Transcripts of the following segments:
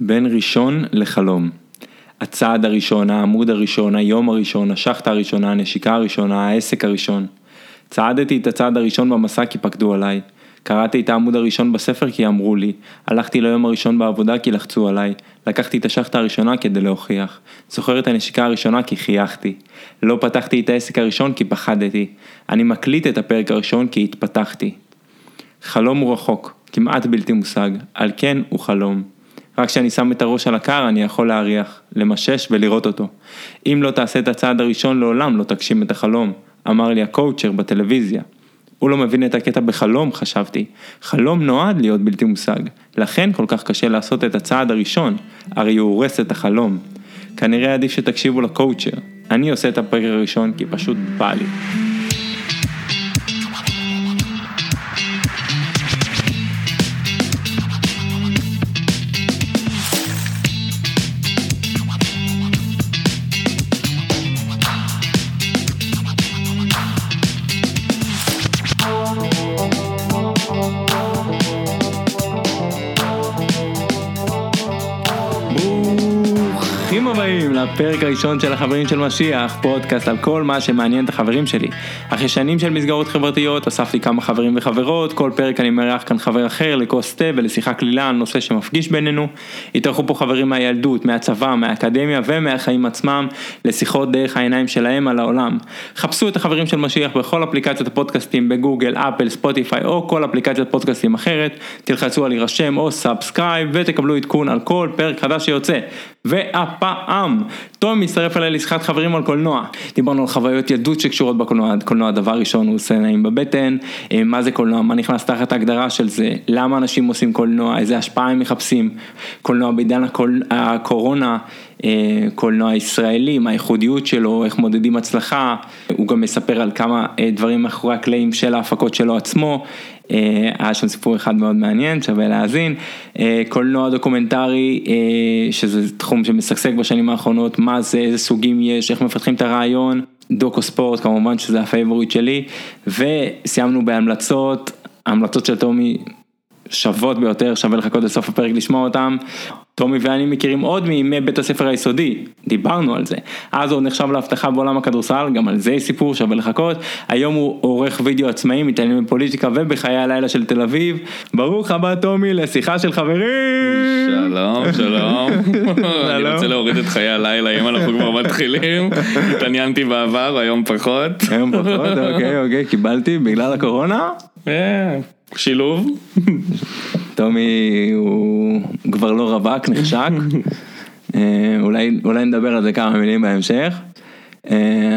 בין ראשון לחלום. הצעד הראשון, העמוד הראשון, היום הראשון, השחטה הראשונה, הנשיקה הראשונה, העסק הראשון. צעדתי את הצעד הראשון במסע כי פקדו עליי. קראתי את העמוד הראשון בספר כי אמרו לי. הלכתי ליום הראשון בעבודה כי לחצו עליי. לקחתי את השחטה הראשונה כדי להוכיח. זוכר את הנשיקה הראשונה כי חייכתי. לא פתחתי את העסק הראשון כי פחדתי. אני מקליט את הפרק הראשון כי התפתחתי. חלום הוא רחוק, כמעט בלתי מושג, על כן הוא חלום. רק כשאני שם את הראש על הקר אני יכול להריח, למשש ולראות אותו. אם לא תעשה את הצעד הראשון לעולם לא תגשים את החלום, אמר לי הקואוצ'ר בטלוויזיה. הוא לא מבין את הקטע בחלום, חשבתי. חלום נועד להיות בלתי מושג, לכן כל כך קשה לעשות את הצעד הראשון, הרי הוא הורס את החלום. כנראה עדיף שתקשיבו לקואוצ'ר. אני עושה את הפרק הראשון כי פשוט בא לי. לפרק הראשון של החברים של משיח, פודקאסט על כל מה שמעניין את החברים שלי. אחרי שנים של מסגרות חברתיות, אספתי כמה חברים וחברות, כל פרק אני מארח כאן חבר אחר לכוס תה ולשיחה קלילה על נושא שמפגיש בינינו. התארחו פה חברים מהילדות, מהצבא, מהאקדמיה ומהחיים עצמם, לשיחות דרך העיניים שלהם על העולם. חפשו את החברים של משיח בכל אפליקציות הפודקאסטים בגוגל, אפל, ספוטיפיי או כל אפליקציית פודקאסטים אחרת, תלחצו על להירשם או subscribe ותקבלו עדכון על כל פרק חדש שיוצא. והפעם, תום מצטרף אליי לשיחת חברים על קולנוע. דיברנו על חוויות ילדות שקשורות בקולנוע, קולנוע דבר ראשון הוא עושה נעים בבטן, אה, מה זה קולנוע, מה נכנס תחת ההגדרה של זה, למה אנשים עושים קולנוע, איזה השפעה הם מחפשים, קולנוע בעידן הקול, הקורונה, אה, קולנוע ישראלי, מה הייחודיות שלו, איך מודדים הצלחה, הוא גם מספר על כמה אה, דברים מאחורי הקלעים של ההפקות שלו עצמו. היה שם סיפור אחד מאוד מעניין, שווה להאזין. קולנוע דוקומנטרי, שזה תחום שמשגשג בשנים האחרונות, מה זה, איזה סוגים יש, איך מפתחים את הרעיון. דוקו ספורט כמובן שזה ה favorite שלי, וסיימנו בהמלצות, ההמלצות של טומי שוות ביותר, שווה לחכות לסוף הפרק לשמוע אותם. טומי ואני מכירים עוד מימי בית הספר היסודי, דיברנו על זה. אז הוא נחשב להבטחה בעולם הכדורסל, גם על זה סיפור, שווה לחכות. היום הוא עורך וידאו עצמאי, מתעניין בפוליטיקה ובחיי הלילה של תל אביב. ברוך הבא טומי לשיחה של חברים. שלום, שלום. אני רוצה להוריד את חיי הלילה, אם אנחנו כבר מתחילים. התעניינתי בעבר, היום פחות. היום פחות, אוקיי, אוקיי, קיבלתי בגלל הקורונה. אה, שילוב. טומי הוא כבר לא רווק, נחשק. אולי, אולי נדבר על זה כמה מילים בהמשך.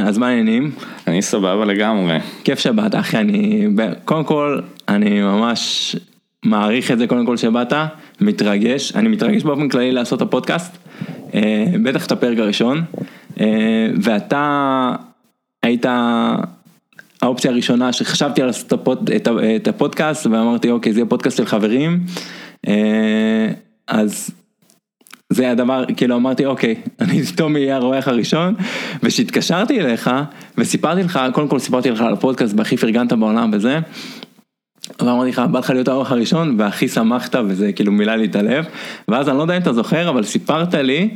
אז מה העניינים? אני סבבה לגמרי. כיף שבאת אחי, אני, קודם כל, אני ממש מעריך את זה קודם כל שבאת, מתרגש, אני מתרגש באופן כללי לעשות את הפודקאסט, בטח את הפרק הראשון, ואתה היית האופציה הראשונה שחשבתי לעשות את הפודקאסט ואמרתי אוקיי זה יהיה פודקאסט של חברים אז זה הדבר כאילו אמרתי אוקיי אני טומי יהיה הרואח הראשון ושהתקשרתי אליך וסיפרתי לך קודם כל סיפרתי לך על הפודקאסט והכי פרגנת בעולם וזה. ואמרתי לך בא לך להיות האורח הראשון והכי שמחת וזה כאילו מילא לי את הלב ואז אני לא יודע אם אתה זוכר אבל סיפרת לי.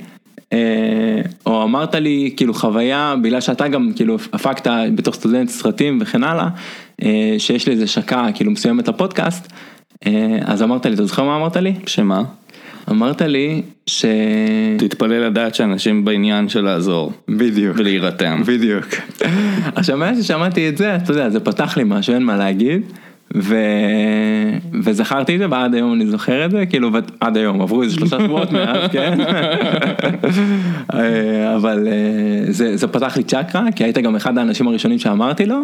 או אמרת לי כאילו חוויה בגלל שאתה גם כאילו הפקת בתוך סטודנט סרטים וכן הלאה שיש לי איזה שקה כאילו מסוימת לפודקאסט אז אמרת לי אתה זוכר מה אמרת לי? שמה? אמרת לי ש... תתפלא לדעת שאנשים בעניין של לעזור. בדיוק. ולהירתם. בדיוק. עכשיו מאז ששמעתי את זה אתה יודע זה פתח לי משהו אין מה להגיד. ו... וזכרתי את זה ועד היום אני זוכר את זה כאילו עד היום עברו איזה שלושה שבועות מאז כן אבל זה, זה פתח לי צ'קרה כי היית גם אחד האנשים הראשונים שאמרתי לו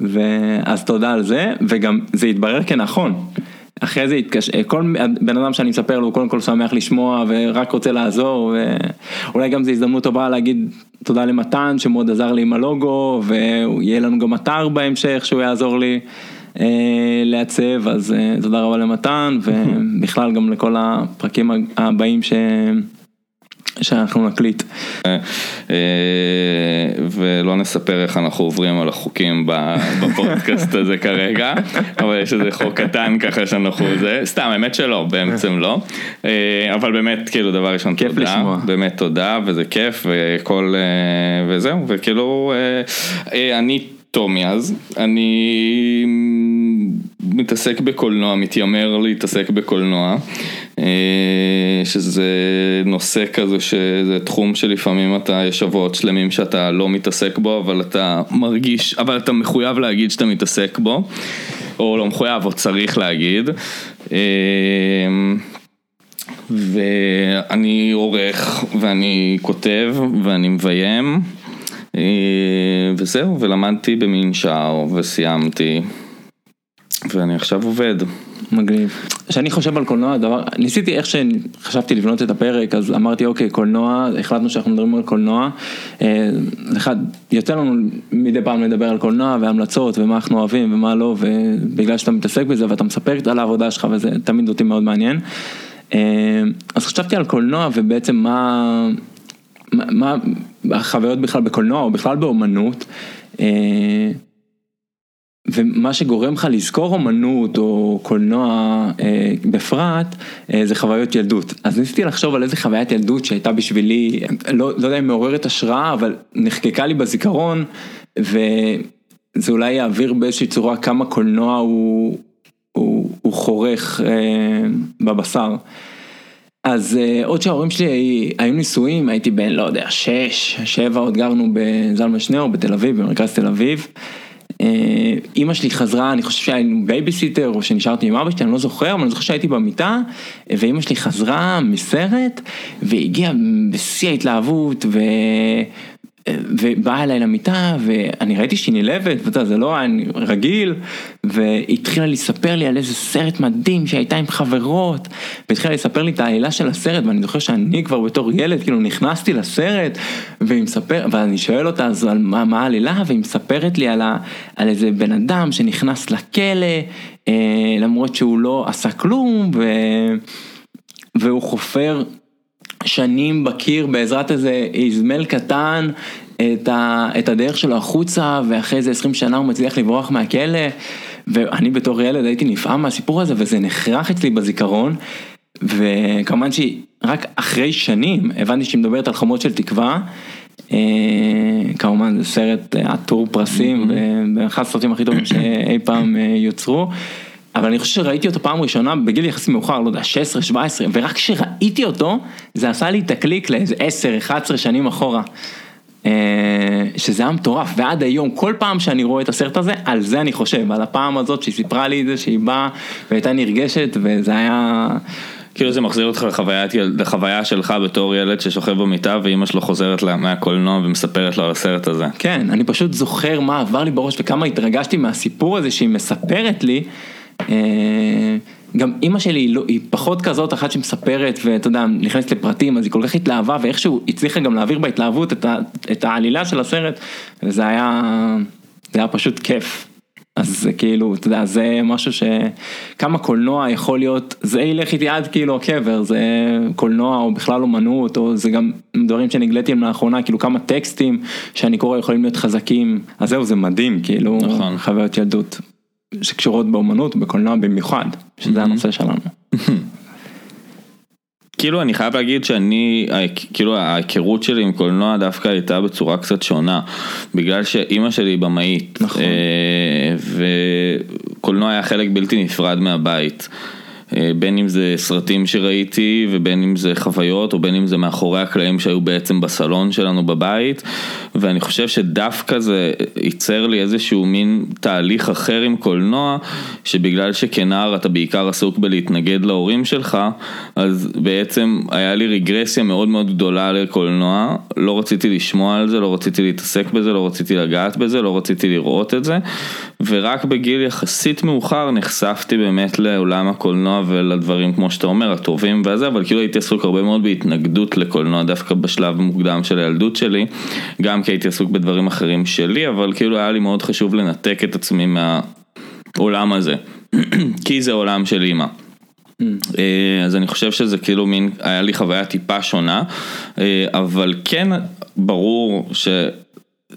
ואז תודה על זה וגם זה התברר כנכון. אחרי זה התקשר, כל בן אדם שאני מספר לו הוא קודם כל שמח לשמוע ורק רוצה לעזור ואולי גם זו הזדמנות טובה להגיד תודה למתן שמאוד עזר לי עם הלוגו ויהיה לנו גם אתר בהמשך שהוא יעזור לי. לעצב, אז תודה רבה למתן ובכלל גם לכל הפרקים הבאים ש... שאנחנו נקליט. ולא נספר איך אנחנו עוברים על החוקים בפודקאסט הזה כרגע, אבל יש איזה חוק קטן ככה שאנחנו זה, סתם האמת שלא, בעצם לא, אבל באמת כאילו דבר ראשון כיף תודה, לשמוע. באמת תודה וזה כיף וכל וזהו וכאילו אני טומי אז, אני מתעסק בקולנוע, מתיימר להתעסק בקולנוע, שזה נושא כזה שזה תחום שלפעמים אתה, יש שבועות שלמים שאתה לא מתעסק בו, אבל אתה מרגיש, אבל אתה מחויב להגיד שאתה מתעסק בו, או לא מחויב, או צריך להגיד. ואני עורך, ואני כותב, ואני מביים. וזהו, ולמדתי במנשר, וסיימתי, ואני עכשיו עובד. מגניב. כשאני חושב על קולנוע, דבר, ניסיתי איך שחשבתי לבנות את הפרק, אז אמרתי אוקיי, קולנוע, החלטנו שאנחנו מדברים על קולנוע. אחד, יוצא לנו מדי פעם לדבר על קולנוע והמלצות ומה אנחנו אוהבים ומה לא, ובגלל שאתה מתעסק בזה ואתה מספר על העבודה שלך וזה תמיד אותי מאוד מעניין. אז חשבתי על קולנוע ובעצם מה... מה החוויות בכלל בקולנוע או בכלל באומנות ומה שגורם לך לזכור אומנות או קולנוע בפרט זה חוויות ילדות אז ניסיתי לחשוב על איזה חוויית ילדות שהייתה בשבילי לא, לא יודע אם מעוררת השראה אבל נחקקה לי בזיכרון וזה אולי יעביר באיזושהי צורה כמה קולנוע הוא, הוא, הוא חורך בבשר. אז עוד שההורים שלי היו נשואים, הייתי בן, לא יודע, שש, שבע, עוד גרנו בזלמן שנאור בתל אביב, במרכז תל אביב. אימא שלי חזרה, אני חושב שהיינו בייביסיטר, או שנשארתי עם אבא שלי, אני לא זוכר, אבל אני זוכר שהייתי במיטה, ואימא שלי חזרה מסרט, והגיעה בשיא ההתלהבות, ו... ובאה אליי למיטה ואני ראיתי שהיא נלהבת, ואתה זה לא היה רגיל, והתחילה לספר לי על איזה סרט מדהים שהייתה עם חברות, והתחילה לספר לי את העלילה של הסרט, ואני זוכר שאני כבר בתור ילד, כאילו נכנסתי לסרט, והיא מספר, ואני שואל אותה אז על מה, מה העלילה, והיא מספרת לי על, ה, על איזה בן אדם שנכנס לכלא, למרות שהוא לא עשה כלום, ו, והוא חופר. שנים בקיר בעזרת איזה איזמל קטן את, ה, את הדרך שלו החוצה ואחרי איזה 20 שנה הוא מצליח לברוח מהכלא. ואני בתור ילד הייתי נפעם מהסיפור הזה וזה נחרח אצלי בזיכרון. וכמובן שרק אחרי שנים הבנתי שהיא מדברת על חומות של תקווה. כמובן זה סרט עטור פרסים ואחד הסרטים הכי טובים שאי פעם יוצרו אבל אני חושב שראיתי אותו פעם ראשונה בגיל יחסי מאוחר, לא יודע, 16, 17, ורק כשראיתי אותו, זה עשה לי את הקליק לאיזה 10, 11 שנים אחורה. שזה היה מטורף, ועד היום, כל פעם שאני רואה את הסרט הזה, על זה אני חושב, על הפעם הזאת שהיא סיפרה לי את זה, שהיא באה והייתה נרגשת, וזה היה... כאילו זה מחזיר אותך לחוויית, לחוויה שלך בתור ילד ששוכב במיטה ואימא שלו חוזרת מהקולנוע ומספרת לו על הסרט הזה. כן, אני פשוט זוכר מה עבר לי בראש וכמה התרגשתי מהסיפור הזה שהיא מספרת לי. גם אימא שלי היא, לא, היא פחות כזאת אחת שמספרת ואתה יודע נכנסת לפרטים אז היא כל כך התלהבה ואיכשהו הצליחה גם להעביר בהתלהבות את, ה, את העלילה של הסרט וזה היה, זה היה פשוט כיף. אז זה כאילו, אתה יודע, זה משהו שכמה קולנוע יכול להיות, זה ילך איתי עד כאילו הקבר, זה קולנוע או בכלל אומנות, או זה גם דברים שנגליתי לאחרונה, כאילו כמה טקסטים שאני קורא יכולים להיות חזקים, אז זהו, זה מדהים, כאילו, נכון. חוויות ילדות. שקשורות באומנות, בקולנוע במיוחד, שזה הנושא שלנו. כאילו אני חייב להגיד שאני, כאילו ההיכרות שלי עם קולנוע דווקא הייתה בצורה קצת שונה, בגלל שאימא שלי היא במאית, נכון. וקולנוע היה חלק בלתי נפרד מהבית. בין אם זה סרטים שראיתי ובין אם זה חוויות או בין אם זה מאחורי הקלעים שהיו בעצם בסלון שלנו בבית. ואני חושב שדווקא זה ייצר לי איזשהו מין תהליך אחר עם קולנוע שבגלל שכנער אתה בעיקר עסוק בלהתנגד להורים שלך אז בעצם היה לי רגרסיה מאוד מאוד גדולה לקולנוע לא רציתי לשמוע על זה, לא רציתי להתעסק בזה, לא רציתי לגעת בזה, לא רציתי לראות את זה. ורק בגיל יחסית מאוחר נחשפתי באמת לעולם הקולנוע ולדברים כמו שאתה אומר הטובים וזה אבל כאילו הייתי עסוק הרבה מאוד בהתנגדות לקולנוע דווקא בשלב מוקדם של הילדות שלי. גם כי הייתי עסוק בדברים אחרים שלי אבל כאילו היה לי מאוד חשוב לנתק את עצמי מהעולם הזה. כי זה עולם של אימא. אה, אז אני חושב שזה כאילו מין, היה לי חוויה טיפה שונה, אה, אבל כן ברור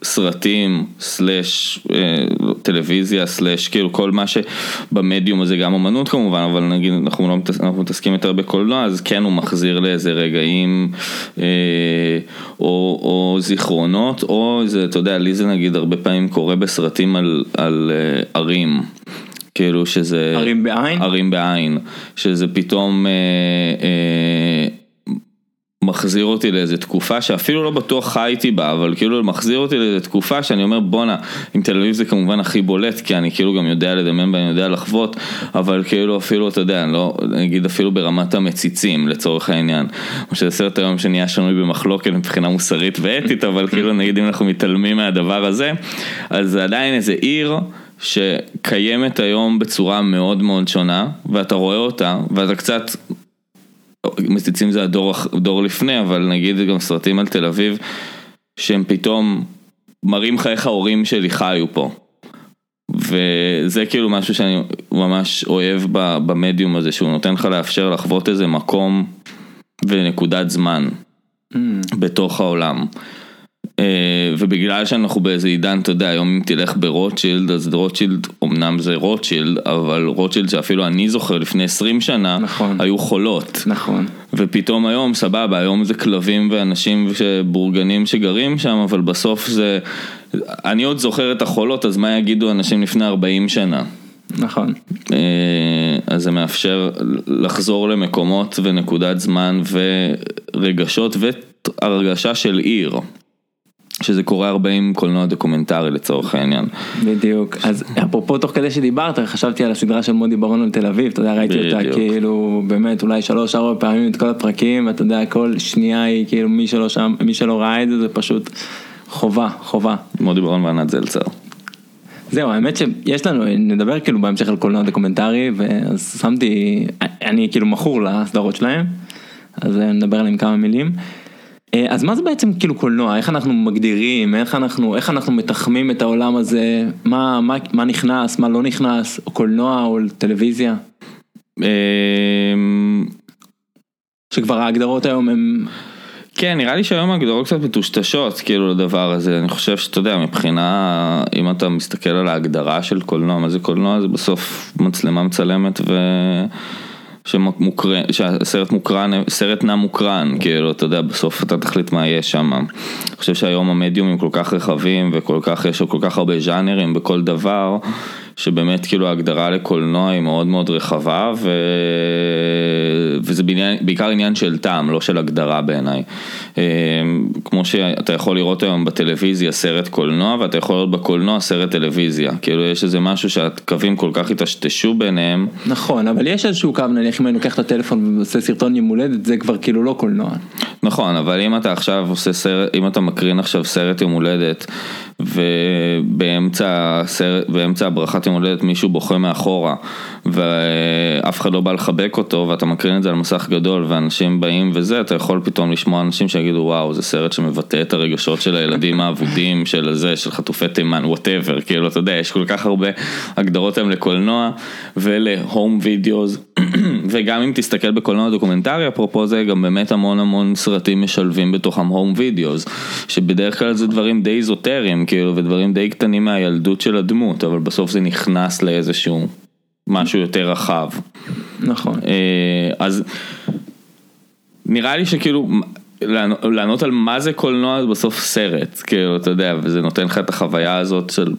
שסרטים, סלאש אה, טלוויזיה, סלאש כאילו כל מה שבמדיום הזה, גם אמנות כמובן, אבל נגיד אנחנו לא מתעס- אנחנו מתעסקים יותר בקולנוע, אז כן הוא מחזיר לאיזה רגעים או, או זיכרונות, או זה, אתה יודע, לי זה נגיד הרבה פעמים קורה בסרטים על, על ערים. כאילו שזה... ערים בעין? ערים בעין. שזה פתאום אה, אה, מחזיר אותי לאיזה תקופה שאפילו לא בטוח חייתי בה, אבל כאילו מחזיר אותי לאיזה תקופה שאני אומר בואנה, עם תל אביב זה כמובן הכי בולט, כי אני כאילו גם יודע לדמיין ואני יודע לחוות, אבל כאילו אפילו, אתה יודע, אני לא, נגיד אפילו ברמת המציצים לצורך העניין. או שזה סרט היום שנהיה שנוי במחלוקת מבחינה מוסרית ואתית, אבל כאילו נגיד אם אנחנו מתעלמים מהדבר הזה, אז זה עדיין איזה עיר. שקיימת היום בצורה מאוד מאוד שונה, ואתה רואה אותה, ואתה קצת, מציצים זה הדור, לפני, אבל נגיד גם סרטים על תל אביב, שהם פתאום מראים לך איך ההורים שלי חיו פה. וזה כאילו משהו שאני ממש אוהב במדיום הזה, שהוא נותן לך לאפשר לחוות איזה מקום ונקודת זמן mm. בתוך העולם. ובגלל שאנחנו באיזה עידן, אתה יודע, היום אם תלך ברוטשילד, אז רוטשילד, אמנם זה רוטשילד, אבל רוטשילד שאפילו אני זוכר לפני 20 שנה, נכון. היו חולות. נכון. ופתאום היום, סבבה, היום זה כלבים ואנשים בורגנים שגרים שם, אבל בסוף זה, אני עוד זוכר את החולות, אז מה יגידו אנשים לפני 40 שנה? נכון. אז זה מאפשר לחזור למקומות ונקודת זמן ורגשות והרגשה של עיר. שזה קורה הרבה עם קולנוע דוקומנטרי לצורך העניין. בדיוק, אז אפרופו תוך כדי שדיברת, חשבתי על הסדרה של מודי בראון על תל אביב, אתה יודע, ראיתי אותה כאילו באמת אולי שלוש ארבע פעמים את כל הפרקים, ואתה יודע, כל שנייה היא כאילו מי שלא שם, מי שלא ראה את זה, זה פשוט חובה, חובה. מודי בראון וענת זלצר. זהו, האמת שיש לנו, נדבר כאילו בהמשך על קולנוע דוקומנטרי, ואז שמתי, אני כאילו מכור לסדרות שלהם, אז נדבר עליהם כמה מילים. אז מה זה בעצם כאילו קולנוע, איך אנחנו מגדירים, איך אנחנו, איך אנחנו מתחמים את העולם הזה, מה, מה, מה נכנס, מה לא נכנס, או קולנוע או טלוויזיה? שכבר ההגדרות היום הם... כן, נראה לי שהיום ההגדרות קצת מטושטשות כאילו לדבר הזה, אני חושב שאתה יודע, מבחינה, אם אתה מסתכל על ההגדרה של קולנוע, מה זה קולנוע, זה בסוף מצלמה מצלמת ו... שמוקרן, שהסרט מוקרן, סרט נע מוקרן, כאילו, אתה יודע, בסוף אתה תחליט מה יש שם. אני חושב שהיום המדיומים כל כך רחבים וכל כך, יש כל כך הרבה ז'אנרים בכל דבר, שבאמת כאילו ההגדרה לקולנוע היא מאוד מאוד רחבה, ו... וזה בעניין, בעיקר עניין של טעם, לא של הגדרה בעיניי. כמו שאתה יכול לראות היום בטלוויזיה סרט קולנוע, ואתה יכול לראות בקולנוע סרט טלוויזיה. כאילו יש איזה משהו שהקווים כל כך התשתשו ביניהם. נכון, אבל יש איזשהו קו, נניח אם אני לוקח את הטלפון ועושה סרטון יום הולדת, זה כבר כאילו לא קולנוע. נכון, אבל אם אתה עכשיו עושה סרט, אם אתה מקרין עכשיו סרט יום הולדת, ובאמצע באמצע הברכת יום הולדת מישהו בוכה מאחורה, ואף אחד לא בא לחבק אותו, ואתה מקרין את זה על מסך גדול, ואנשים באים וזה, אתה יכול פתאום לשמוע אנשים שיגידו וואו, זה סרט שמבטא את הרגשות של הילדים האבודים, של זה, של חטופי תימן, whatever, כאילו, אתה יודע, יש כל כך הרבה הגדרות היום לקולנוע, ול home videos, וגם אם תסתכל בקולנוע דוקומנטרי, אפרופו זה, גם באמת המון המון סרטים משלבים בתוכם home videos, שבדרך כלל זה דברים די איזוטריים, כאילו, ודברים די קטנים מהילדות של הדמות, אבל בסוף זה נכנס לאיזשהו משהו יותר רחב. נכון. אז נראה לי שכאילו, לענות על מה זה קולנוע זה בסוף סרט, כאילו, אתה יודע, וזה נותן לך את החוויה הזאת של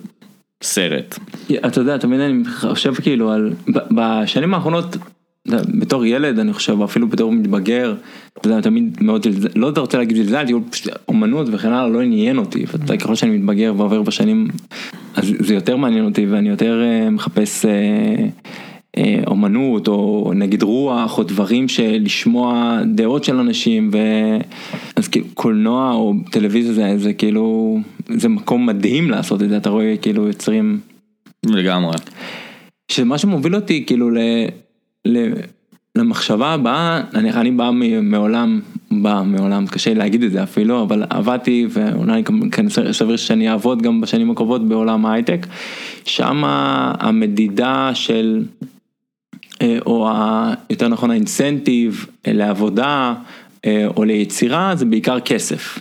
סרט. אתה יודע, תמיד אני חושב כאילו על, בשנים האחרונות, בתור ילד אני חושב, אפילו בתור מתבגר, אתה יודע, תמיד מאוד, לא רוצה להגיד זלזלתי, אומנות וכן הלאה לא עניין אותי, ואתה ככל שאני מתבגר ועובר בשנים, אז זה יותר מעניין אותי ואני יותר מחפש אומנות או נגיד רוח או דברים שלשמוע דעות של אנשים, אז כאילו קולנוע או טלוויזיה זה, זה כאילו, זה מקום מדהים לעשות את זה, אתה רואה כאילו יוצרים. לגמרי. שמה שמוביל אותי כאילו ל... למחשבה הבאה, אני, אני בא מעולם, בא מעולם, קשה להגיד את זה אפילו, אבל עבדתי ואולי כן סביר שאני אעבוד גם בשנים הקרובות בעולם ההייטק, שם המדידה של אה, או ה, יותר נכון האינסנטיב אה, לעבודה אה, או ליצירה זה בעיקר כסף.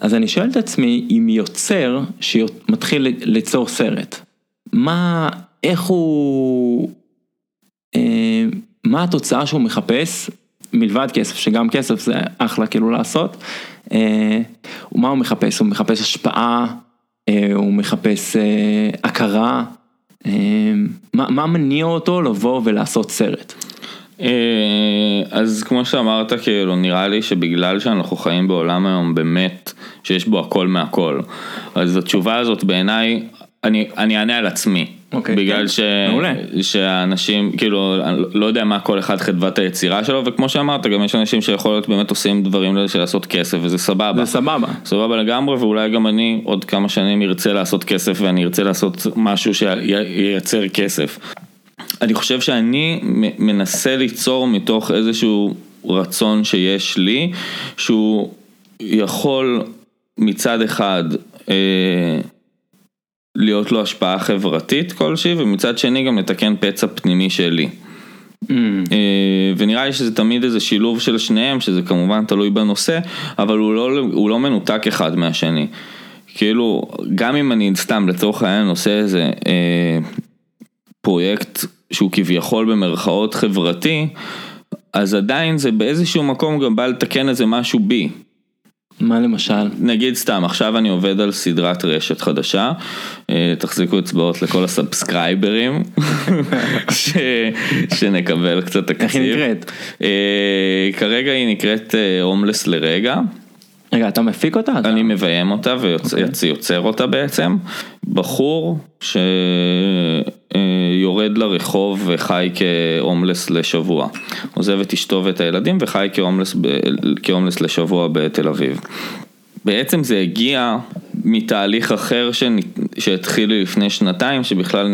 אז אני שואל את עצמי אם יוצר שמתחיל ליצור סרט, מה, איך הוא, מה התוצאה שהוא מחפש מלבד כסף, שגם כסף זה אחלה כאילו לעשות, ומה הוא מחפש? הוא מחפש השפעה, הוא מחפש הכרה, מה, מה מניע אותו לבוא ולעשות סרט? אז כמו שאמרת, כאילו, נראה לי שבגלל שאנחנו חיים בעולם היום באמת שיש בו הכל מהכל, אז התשובה הזאת בעיניי, אני, אני אענה על עצמי. אוקיי, בגלל כן, ש... מעולה. שאנשים, כאילו, אני לא יודע מה כל אחד חדוות היצירה שלו, וכמו שאמרת, גם יש אנשים שיכול להיות באמת עושים דברים של לעשות כסף, וזה סבבה. זה סבבה. סבבה לגמרי, ואולי גם אני עוד כמה שנים ארצה לעשות כסף, ואני ארצה לעשות משהו שייצר כסף. אני חושב שאני מנסה ליצור מתוך איזשהו רצון שיש לי, שהוא יכול מצד אחד אה, להיות לו השפעה חברתית כלשהי, ומצד שני גם לתקן פצע פנימי שלי. Mm. אה, ונראה לי שזה תמיד איזה שילוב של שניהם, שזה כמובן תלוי בנושא, אבל הוא לא, הוא לא מנותק אחד מהשני. כאילו, גם אם אני סתם לצורך העניין עושה איזה אה, פרויקט שהוא כביכול במרכאות חברתי, אז עדיין זה באיזשהו מקום גם בא לתקן איזה משהו בי. מה למשל? נגיד סתם, עכשיו אני עובד על סדרת רשת חדשה, אה, תחזיקו אצבעות לכל הסאבסקרייברים, ש... שנקבל קצת תקציב. איך היא נקראת? אה, כרגע היא נקראת הומלס לרגע. רגע, אתה מפיק אותה? אני מביים אותה ויוצר אותה בעצם. בחור שיורד לרחוב וחי כהומלס לשבוע. עוזב את אשתו ואת הילדים וחי כהומלס, כהומלס לשבוע בתל אביב. בעצם זה הגיע מתהליך אחר שהתחיל לי לפני שנתיים, שבכלל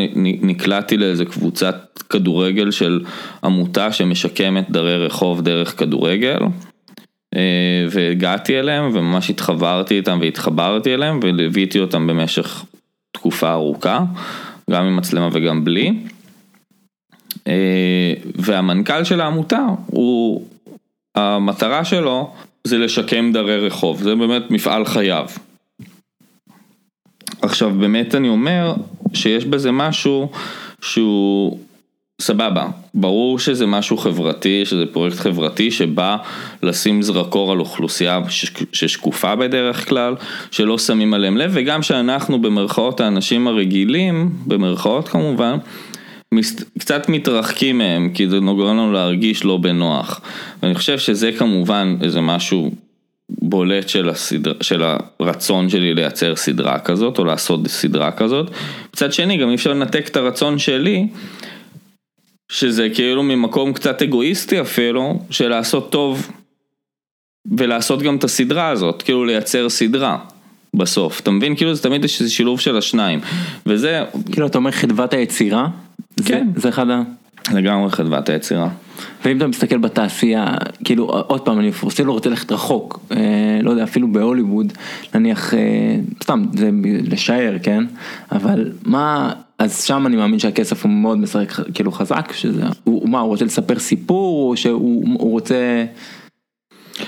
נקלעתי לאיזה קבוצת כדורגל של עמותה שמשקמת דרי רחוב דרך כדורגל. אה, והגעתי אליהם וממש התחברתי איתם והתחברתי אליהם וליוויתי אותם במשך תקופה ארוכה, גם עם מצלמה וגם בלי. אה, והמנכ"ל של העמותה, הוא, המטרה שלו זה לשקם דרי רחוב, זה באמת מפעל חייו. עכשיו באמת אני אומר שיש בזה משהו שהוא סבבה, ברור שזה משהו חברתי, שזה פרויקט חברתי שבא לשים זרקור על אוכלוסייה ששקופה בדרך כלל, שלא שמים עליהם לב, וגם שאנחנו במרכאות האנשים הרגילים, במרכאות כמובן, קצת מתרחקים מהם, כי זה נוגע לנו להרגיש לא בנוח. ואני חושב שזה כמובן איזה משהו בולט של, הסדר, של הרצון שלי לייצר סדרה כזאת, או לעשות סדרה כזאת. מצד שני, גם אי אפשר לנתק את הרצון שלי. שזה כאילו ממקום קצת אגואיסטי אפילו, של לעשות טוב ולעשות גם את הסדרה הזאת, כאילו לייצר סדרה בסוף, אתה מבין? כאילו זה תמיד יש איזה שילוב של השניים, וזה... כאילו אתה אומר חדוות היצירה? כן. זה, זה אחד ה... לגמרי חדוות היצירה. ואם אתה מסתכל בתעשייה, כאילו עוד פעם אני אפילו רוצה ללכת רחוק, אה, לא יודע אפילו בהוליווד, נניח, אה, סתם זה לשער, כן? אבל מה, אז שם אני מאמין שהכסף הוא מאוד משחק כאילו חזק, שזה, הוא, מה, הוא רוצה לספר סיפור, או שהוא רוצה,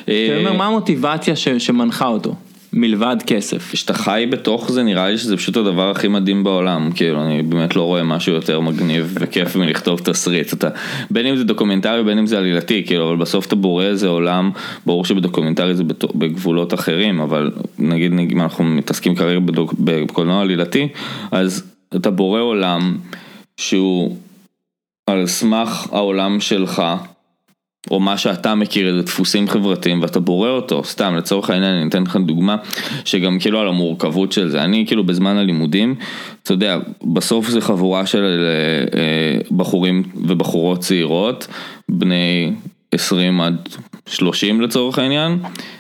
אה, מה המוטיבציה ש, שמנחה אותו? מלבד כסף. כשאתה חי בתוך זה נראה לי שזה פשוט הדבר הכי מדהים בעולם, כאילו אני באמת לא רואה משהו יותר מגניב וכיף מלכתוב תסריט, אתה, בין אם זה דוקומנטרי בין אם זה עלילתי, כאילו אבל בסוף אתה בורא איזה עולם, ברור שבדוקומנטרי זה בגבולות אחרים, אבל נגיד אם אנחנו מתעסקים כרגע בקולנוע עלילתי, אז אתה בורא עולם שהוא על סמך העולם שלך, או מה שאתה מכיר, איזה דפוסים חברתיים, ואתה בורא אותו, סתם לצורך העניין אני אתן לך דוגמה, שגם כאילו על המורכבות של זה, אני כאילו בזמן הלימודים, אתה יודע, בסוף זה חבורה של אה, אה, בחורים ובחורות צעירות, בני 20 עד 30 לצורך העניין,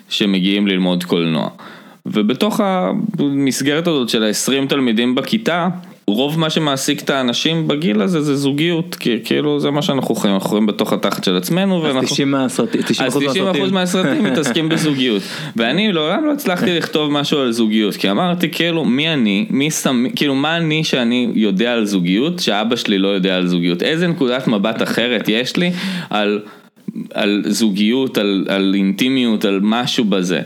שמגיעים ללמוד קולנוע. ובתוך המסגרת הזאת של ה-20 תלמידים בכיתה, רוב מה שמעסיק את האנשים בגיל הזה זה זוגיות, כי כאילו זה מה שאנחנו חיים, אנחנו חיים בתוך התחת של עצמנו, אז 90 מהסרטים, 90 אז 90% מהסרטים מתעסקים בזוגיות, ואני לעולם לא הצלחתי לכתוב משהו על זוגיות, כי אמרתי כאילו מי אני, מי שם, כאילו מה אני שאני יודע על זוגיות, שאבא שלי לא יודע על זוגיות, איזה נקודת מבט אחרת יש לי על, על זוגיות, על, על אינטימיות, על משהו בזה.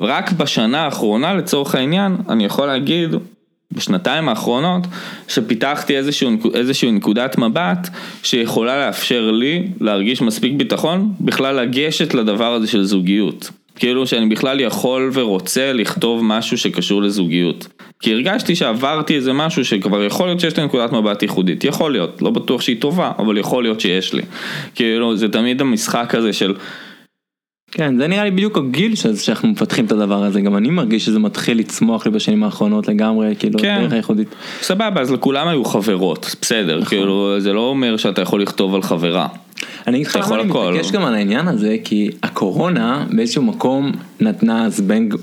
רק בשנה האחרונה לצורך העניין, אני יכול להגיד, בשנתיים האחרונות, שפיתחתי איזשהו, איזשהו נקודת מבט שיכולה לאפשר לי להרגיש מספיק ביטחון, בכלל לגשת לדבר הזה של זוגיות. כאילו שאני בכלל יכול ורוצה לכתוב משהו שקשור לזוגיות. כי הרגשתי שעברתי איזה משהו שכבר יכול להיות שיש לי נקודת מבט ייחודית, יכול להיות, לא בטוח שהיא טובה, אבל יכול להיות שיש לי. כאילו זה תמיד המשחק הזה של כן, זה נראה לי בדיוק הגיל שאנחנו מפתחים את הדבר הזה, גם אני מרגיש שזה מתחיל לצמוח לי בשנים האחרונות לגמרי, כאילו, כן. דרך הייחודית. סבבה, אז לכולם היו חברות, בסדר, נכון. כאילו, זה לא אומר שאתה יכול לכתוב על חברה. אני אגיד לך למה אני. מתעקש גם על העניין הזה, כי הקורונה באיזשהו מקום נתנה זבנג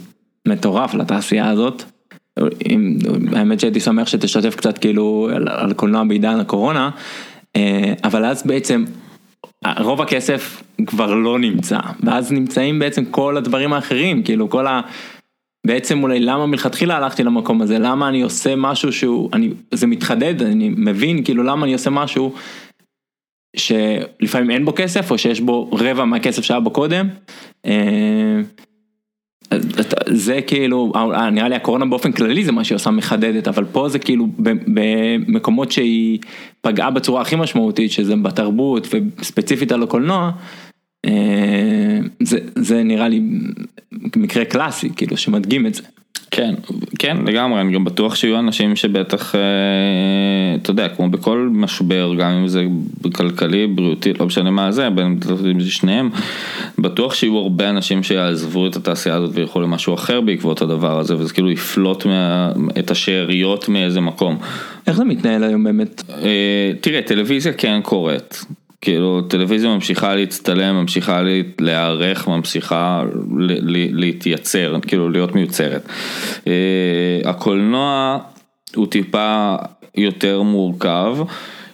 מטורף לתעשייה הזאת. אם- האמת שהייתי שמח שתשתף קצת כאילו על, על קולנוע בעידן הקורונה, אה, אבל אז בעצם רוב הכסף כבר לא נמצא, ואז נמצאים בעצם כל הדברים האחרים, כאילו כל ה... בעצם אולי למה מלכתחילה הלכתי למקום הזה, למה אני עושה משהו שהוא, אני, זה מתחדד, אני מבין כאילו למה אני עושה משהו שלפעמים אין בו כסף או שיש בו רבע מהכסף שהיה בו קודם. זה כאילו, אה, נראה לי הקורונה באופן כללי זה מה שהיא עושה מחדדת, אבל פה זה כאילו במקומות שהיא פגעה בצורה הכי משמעותית, שזה בתרבות וספציפית על הקולנוע, אה, זה, זה נראה לי מקרה קלאסי, כאילו שמדגים את זה. כן, כן, לגמרי, אני גם בטוח שיהיו אנשים שבטח, אה, אתה יודע, כמו בכל משבר, גם אם זה כלכלי, בריאותי, לא משנה מה זה, בין אם זה שניהם, בטוח שיהיו הרבה אנשים שיעזבו את התעשייה הזאת וילכו למשהו אחר בעקבות הדבר הזה, וזה כאילו יפלוט מה, את השאריות מאיזה מקום. איך זה מתנהל היום באמת? אה, תראה, טלוויזיה כן קורית. כאילו, טלוויזיה ממשיכה להצטלם, ממשיכה לה- להיערך, ממשיכה להתייצר, כאילו להיות מיוצרת. אה, הקולנוע הוא טיפה יותר מורכב.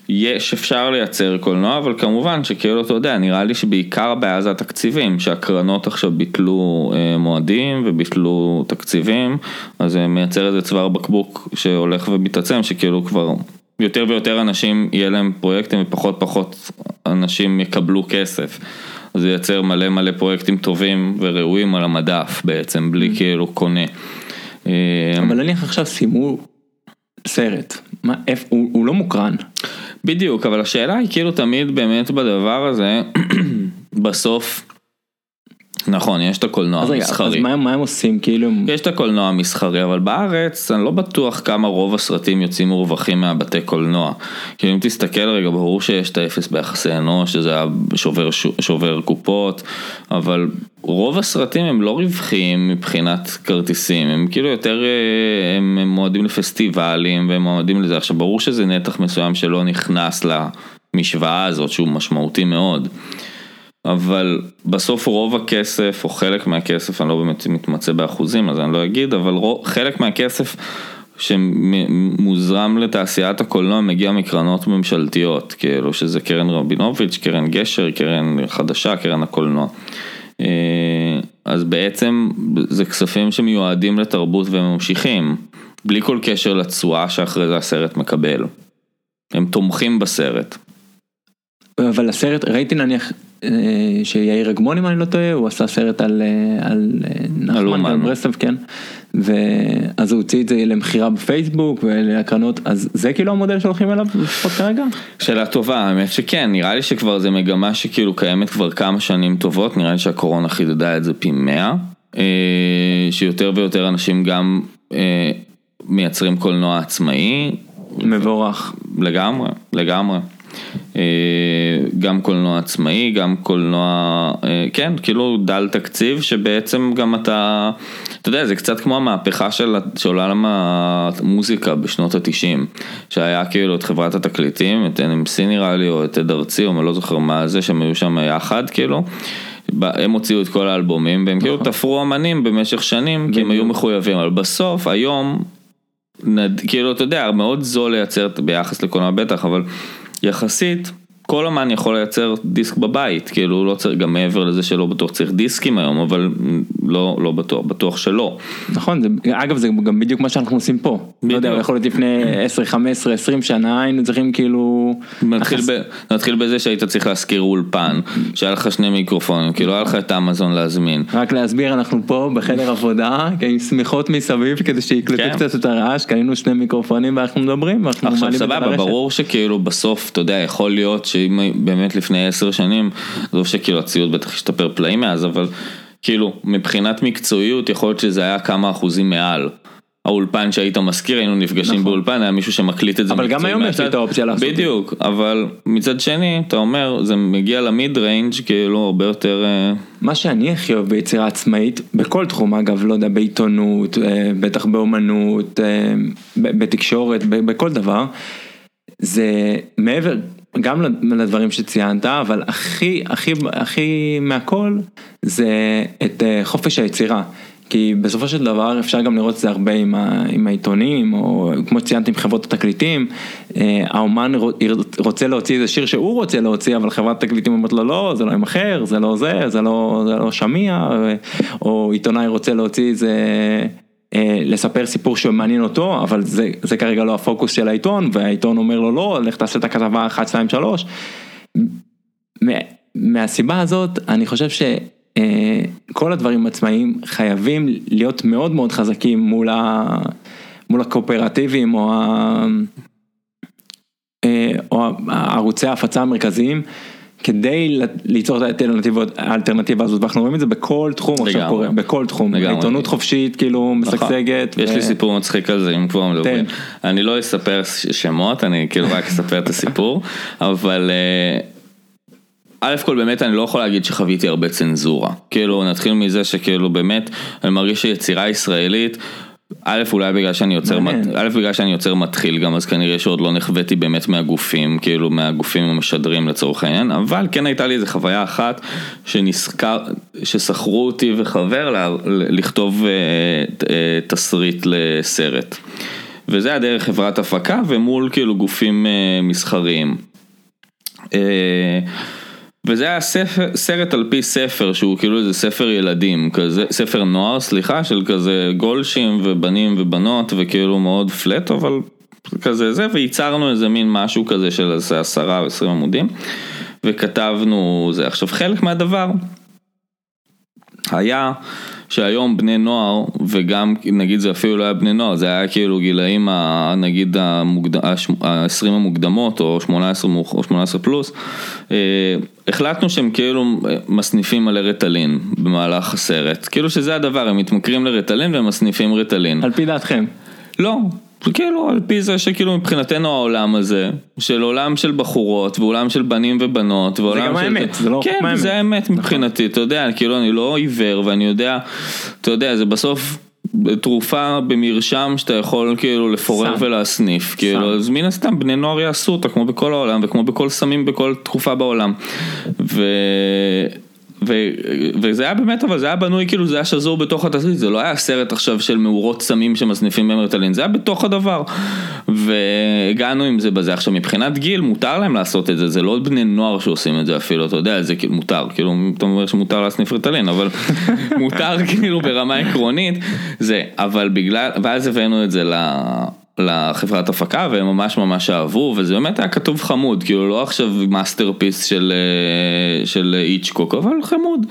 יש, אפשר לייצר קולנוע, אבל כמובן שכאילו, אתה יודע, נראה לי שבעיקר הבעיה זה התקציבים, שהקרנות עכשיו ביטלו אה, מועדים וביטלו תקציבים, אז זה מייצר איזה צוואר בקבוק שהולך ומתעצם, שכאילו כבר יותר ויותר אנשים יהיה להם פרויקטים ופחות פחות אנשים יקבלו כסף. אז זה ייצר מלא מלא פרויקטים טובים וראויים על המדף בעצם, בלי כאילו קונה. אה, אבל נניח עכשיו סיימו סרט, מה, איפה, הוא, הוא לא מוקרן. בדיוק, אבל השאלה היא כאילו תמיד באמת בדבר הזה, בסוף, נכון, יש את הקולנוע אז רגע, אז המסחרי. מה, מה הם עושים כאילו? יש את הקולנוע המסחרי, אבל בארץ אני לא בטוח כמה רוב הסרטים יוצאים מורווחים מהבתי קולנוע. כאילו אם תסתכל רגע, ברור שיש את האפס ביחסי אנוש, שזה היה שובר, שובר קופות, אבל רוב הסרטים הם לא רווחיים מבחינת כרטיסים, הם כאילו יותר, אה, הם, הם מועדים לפסטיבלים והם מועדים לזה. עכשיו ברור שזה נתח מסוים שלא נכנס למשוואה הזאת שהוא משמעותי מאוד. אבל בסוף רוב הכסף, או חלק מהכסף, אני לא באמת מתמצא באחוזים, אז אני לא אגיד, אבל רוב, חלק מהכסף שמוזרם לתעשיית הקולנוע מגיע מקרנות ממשלתיות, כאילו שזה קרן רבינוביץ', קרן גשר, קרן חדשה, קרן הקולנוע. אה, אז בעצם זה כספים שמיועדים לתרבות והם ממשיכים, בלי כל קשר לתשואה שאחרי זה הסרט מקבל. הם תומכים בסרט. אבל הסרט, ראיתי נניח שיאיר אגמון אם אני לא טועה, הוא עשה סרט על, אה, על אה, נחמן אומן. ועל ברסלב, כן. ואז הוא הוציא את זה למכירה בפייסבוק ולהקרנות, אז זה כאילו המודל שהולכים אליו לפחות כרגע? שאלה טובה, האמת שכן, נראה לי שכבר זה מגמה שכאילו קיימת כבר כמה שנים טובות, נראה לי שהקורונה חידדה את זה פי מאה, אה, שיותר ויותר אנשים גם אה, מייצרים קולנוע עצמאי, מבורך. לגמרי, לגמרי. אה, גם קולנוע עצמאי, גם קולנוע, אה, כן, כאילו דל תקציב, שבעצם גם אתה, אתה יודע, זה קצת כמו המהפכה של, של עולם המוזיקה בשנות התשעים, שהיה כאילו את חברת התקליטים, את NMC נראה לי, או את עד ארצי, או אני לא זוכר מה זה, שהם היו שם יחד, כאילו. הם הוציאו את כל האלבומים, והם כאילו תפרו אמנים במשך שנים, כי הם היו מחויבים, אבל בסוף, היום, נד... כאילו, אתה יודע, מאוד זול לייצר ביחס לקולנוע בטח, אבל יחסית, כל אמן יכול לייצר דיסק בבית, כאילו, לא צריך, גם מעבר לזה שלא בטוח צריך דיסקים היום, אבל לא, לא בטוח, בטוח שלא. נכון, זה, אגב זה גם בדיוק מה שאנחנו עושים פה. בדיוק. לא יודע, יכול להיות לפני 10, 15, 20 שנה היינו צריכים כאילו... נתחיל, ב, נתחיל בזה שהיית צריך להשכיר אולפן, שהיה לך שני מיקרופונים, כאילו היה לך את אמזון להזמין. רק להסביר, אנחנו פה בחדר עבודה, עם שמיכות מסביב כדי שיקלטו כן. קצת את הרעש, קנינו שני מיקרופונים ואנחנו מדברים, ואנחנו עכשיו סבבה, ברור שכאילו בסוף, אתה יודע, יכול להיות שאם באמת לפני 10 שנים, עזוב שכאילו הציוד בטח השתפר פלאים מאז, אבל... כאילו, מבחינת מקצועיות יכול להיות שזה היה כמה אחוזים מעל. האולפן שהיית מזכיר, היינו נפגשים נכון. באולפן, היה מישהו שמקליט את זה אבל גם היום יש לי את האופציה לעשות את זה. בדיוק, אבל מצד שני, אתה אומר, זה מגיע למיד ריינג' כאילו הרבה יותר... אה, מה שאני הכי אוהב ביצירה עצמאית, בכל תחום אגב, לא יודע, בעיתונות, אה, בטח באומנות, אה, בתקשורת, בכל דבר, זה מעבר, גם לדברים שציינת, אבל הכי, הכי, הכי מהכל זה את אה, חופש היצירה. כי בסופו של דבר אפשר גם לראות את זה הרבה עם, ה, עם העיתונים, או כמו שציינתי עם חברות התקליטים, אה, האומן רוצה להוציא איזה שיר שהוא רוצה להוציא, אבל חברת התקליטים אומרת לו לא, זה לא ימכר, זה לא זה, זה לא, זה לא שמיע, או עיתונאי רוצה להוציא איזה... אה, לספר סיפור שמעניין אותו, אבל זה, זה כרגע לא הפוקוס של העיתון, והעיתון אומר לו לא, לך תעשה את הכתבה 1, 2, 3. מהסיבה הזאת, אני חושב שכל אה, הדברים עצמאיים חייבים להיות מאוד מאוד חזקים מול, ה, מול הקואופרטיבים או, ה, אה, או ערוצי ההפצה המרכזיים. כדי ליצור את האלטרנטיבה הזאת, ואנחנו רואים את זה בכל תחום עכשיו קורה, בכל תחום, עיתונות חופשית כאילו נכון. משגשגת. יש לי סיפור מצחיק על זה, אם כבר מדברים. אני לא אספר שמות, אני כאילו רק אספר את הסיפור, אבל... אה, א' כל באמת אני לא יכול להגיד שחוויתי הרבה צנזורה, כאילו נתחיל מזה שכאילו באמת אני מרגיש שיצירה ישראלית א', אולי בגלל שאני יוצר, א', בגלל שאני יוצר מתחיל גם, אז כנראה שעוד לא נחוויתי באמת מהגופים, כאילו מהגופים המשדרים לצורך העניין, אבל כן הייתה לי איזה חוויה אחת שנזכר, ששכרו אותי וחבר לה, לכתוב אה, אה, תסריט לסרט. וזה היה דרך חברת הפקה ומול כאילו גופים אה, מסחריים. אה, וזה היה ספר, סרט על פי ספר שהוא כאילו איזה ספר ילדים, כזה, ספר נוער סליחה, של כזה גולשים ובנים ובנות וכאילו מאוד פלט אבל כזה זה וייצרנו איזה מין משהו כזה של איזה עשרה או עשרים עמודים וכתבנו זה. עכשיו חלק מהדבר היה שהיום בני נוער, וגם נגיד זה אפילו לא היה בני נוער, זה היה כאילו גילאים נגיד ה-20 המוקדמות או 18 או 18 פלוס, אה, החלטנו שהם כאילו מסניפים מלא רטלין במהלך הסרט, כאילו שזה הדבר, הם מתמכרים לרטלין והם מסניפים רטלין. על פי דעתכם. לא, כאילו על פי זה שכאילו מבחינתנו העולם הזה, של עולם של בחורות ועולם של בנים ובנות ועולם של... זה גם האמת, זה לא כן, האמת. זה האמת מבחינתי, אתה יודע, כאילו אני לא עיוור ואני יודע, אתה יודע, זה בסוף תרופה במרשם שאתה יכול כאילו לפורר ולהסניף, כאילו, אז מן הסתם בני נוער יעשו אותה כמו בכל העולם וכמו בכל סמים בכל תרופה בעולם. ו... ו, וזה היה באמת, אבל זה היה בנוי כאילו זה היה שזור בתוך התסריט, זה לא היה סרט עכשיו של מאורות סמים שמסניפים במרטלין, זה היה בתוך הדבר. והגענו עם זה בזה. עכשיו מבחינת גיל מותר להם לעשות את זה, זה לא בני נוער שעושים את זה אפילו, אתה יודע, זה כאילו מותר, כאילו אתה אומר שמותר להסניף ריטלין, אבל מותר כאילו ברמה עקרונית, זה, אבל בגלל, ואז הבאנו את זה ל... לחברת הפקה והם ממש ממש אהבו וזה באמת היה כתוב חמוד כאילו לא עכשיו masterpiece של, אה, של היצ'קוק אבל חמוד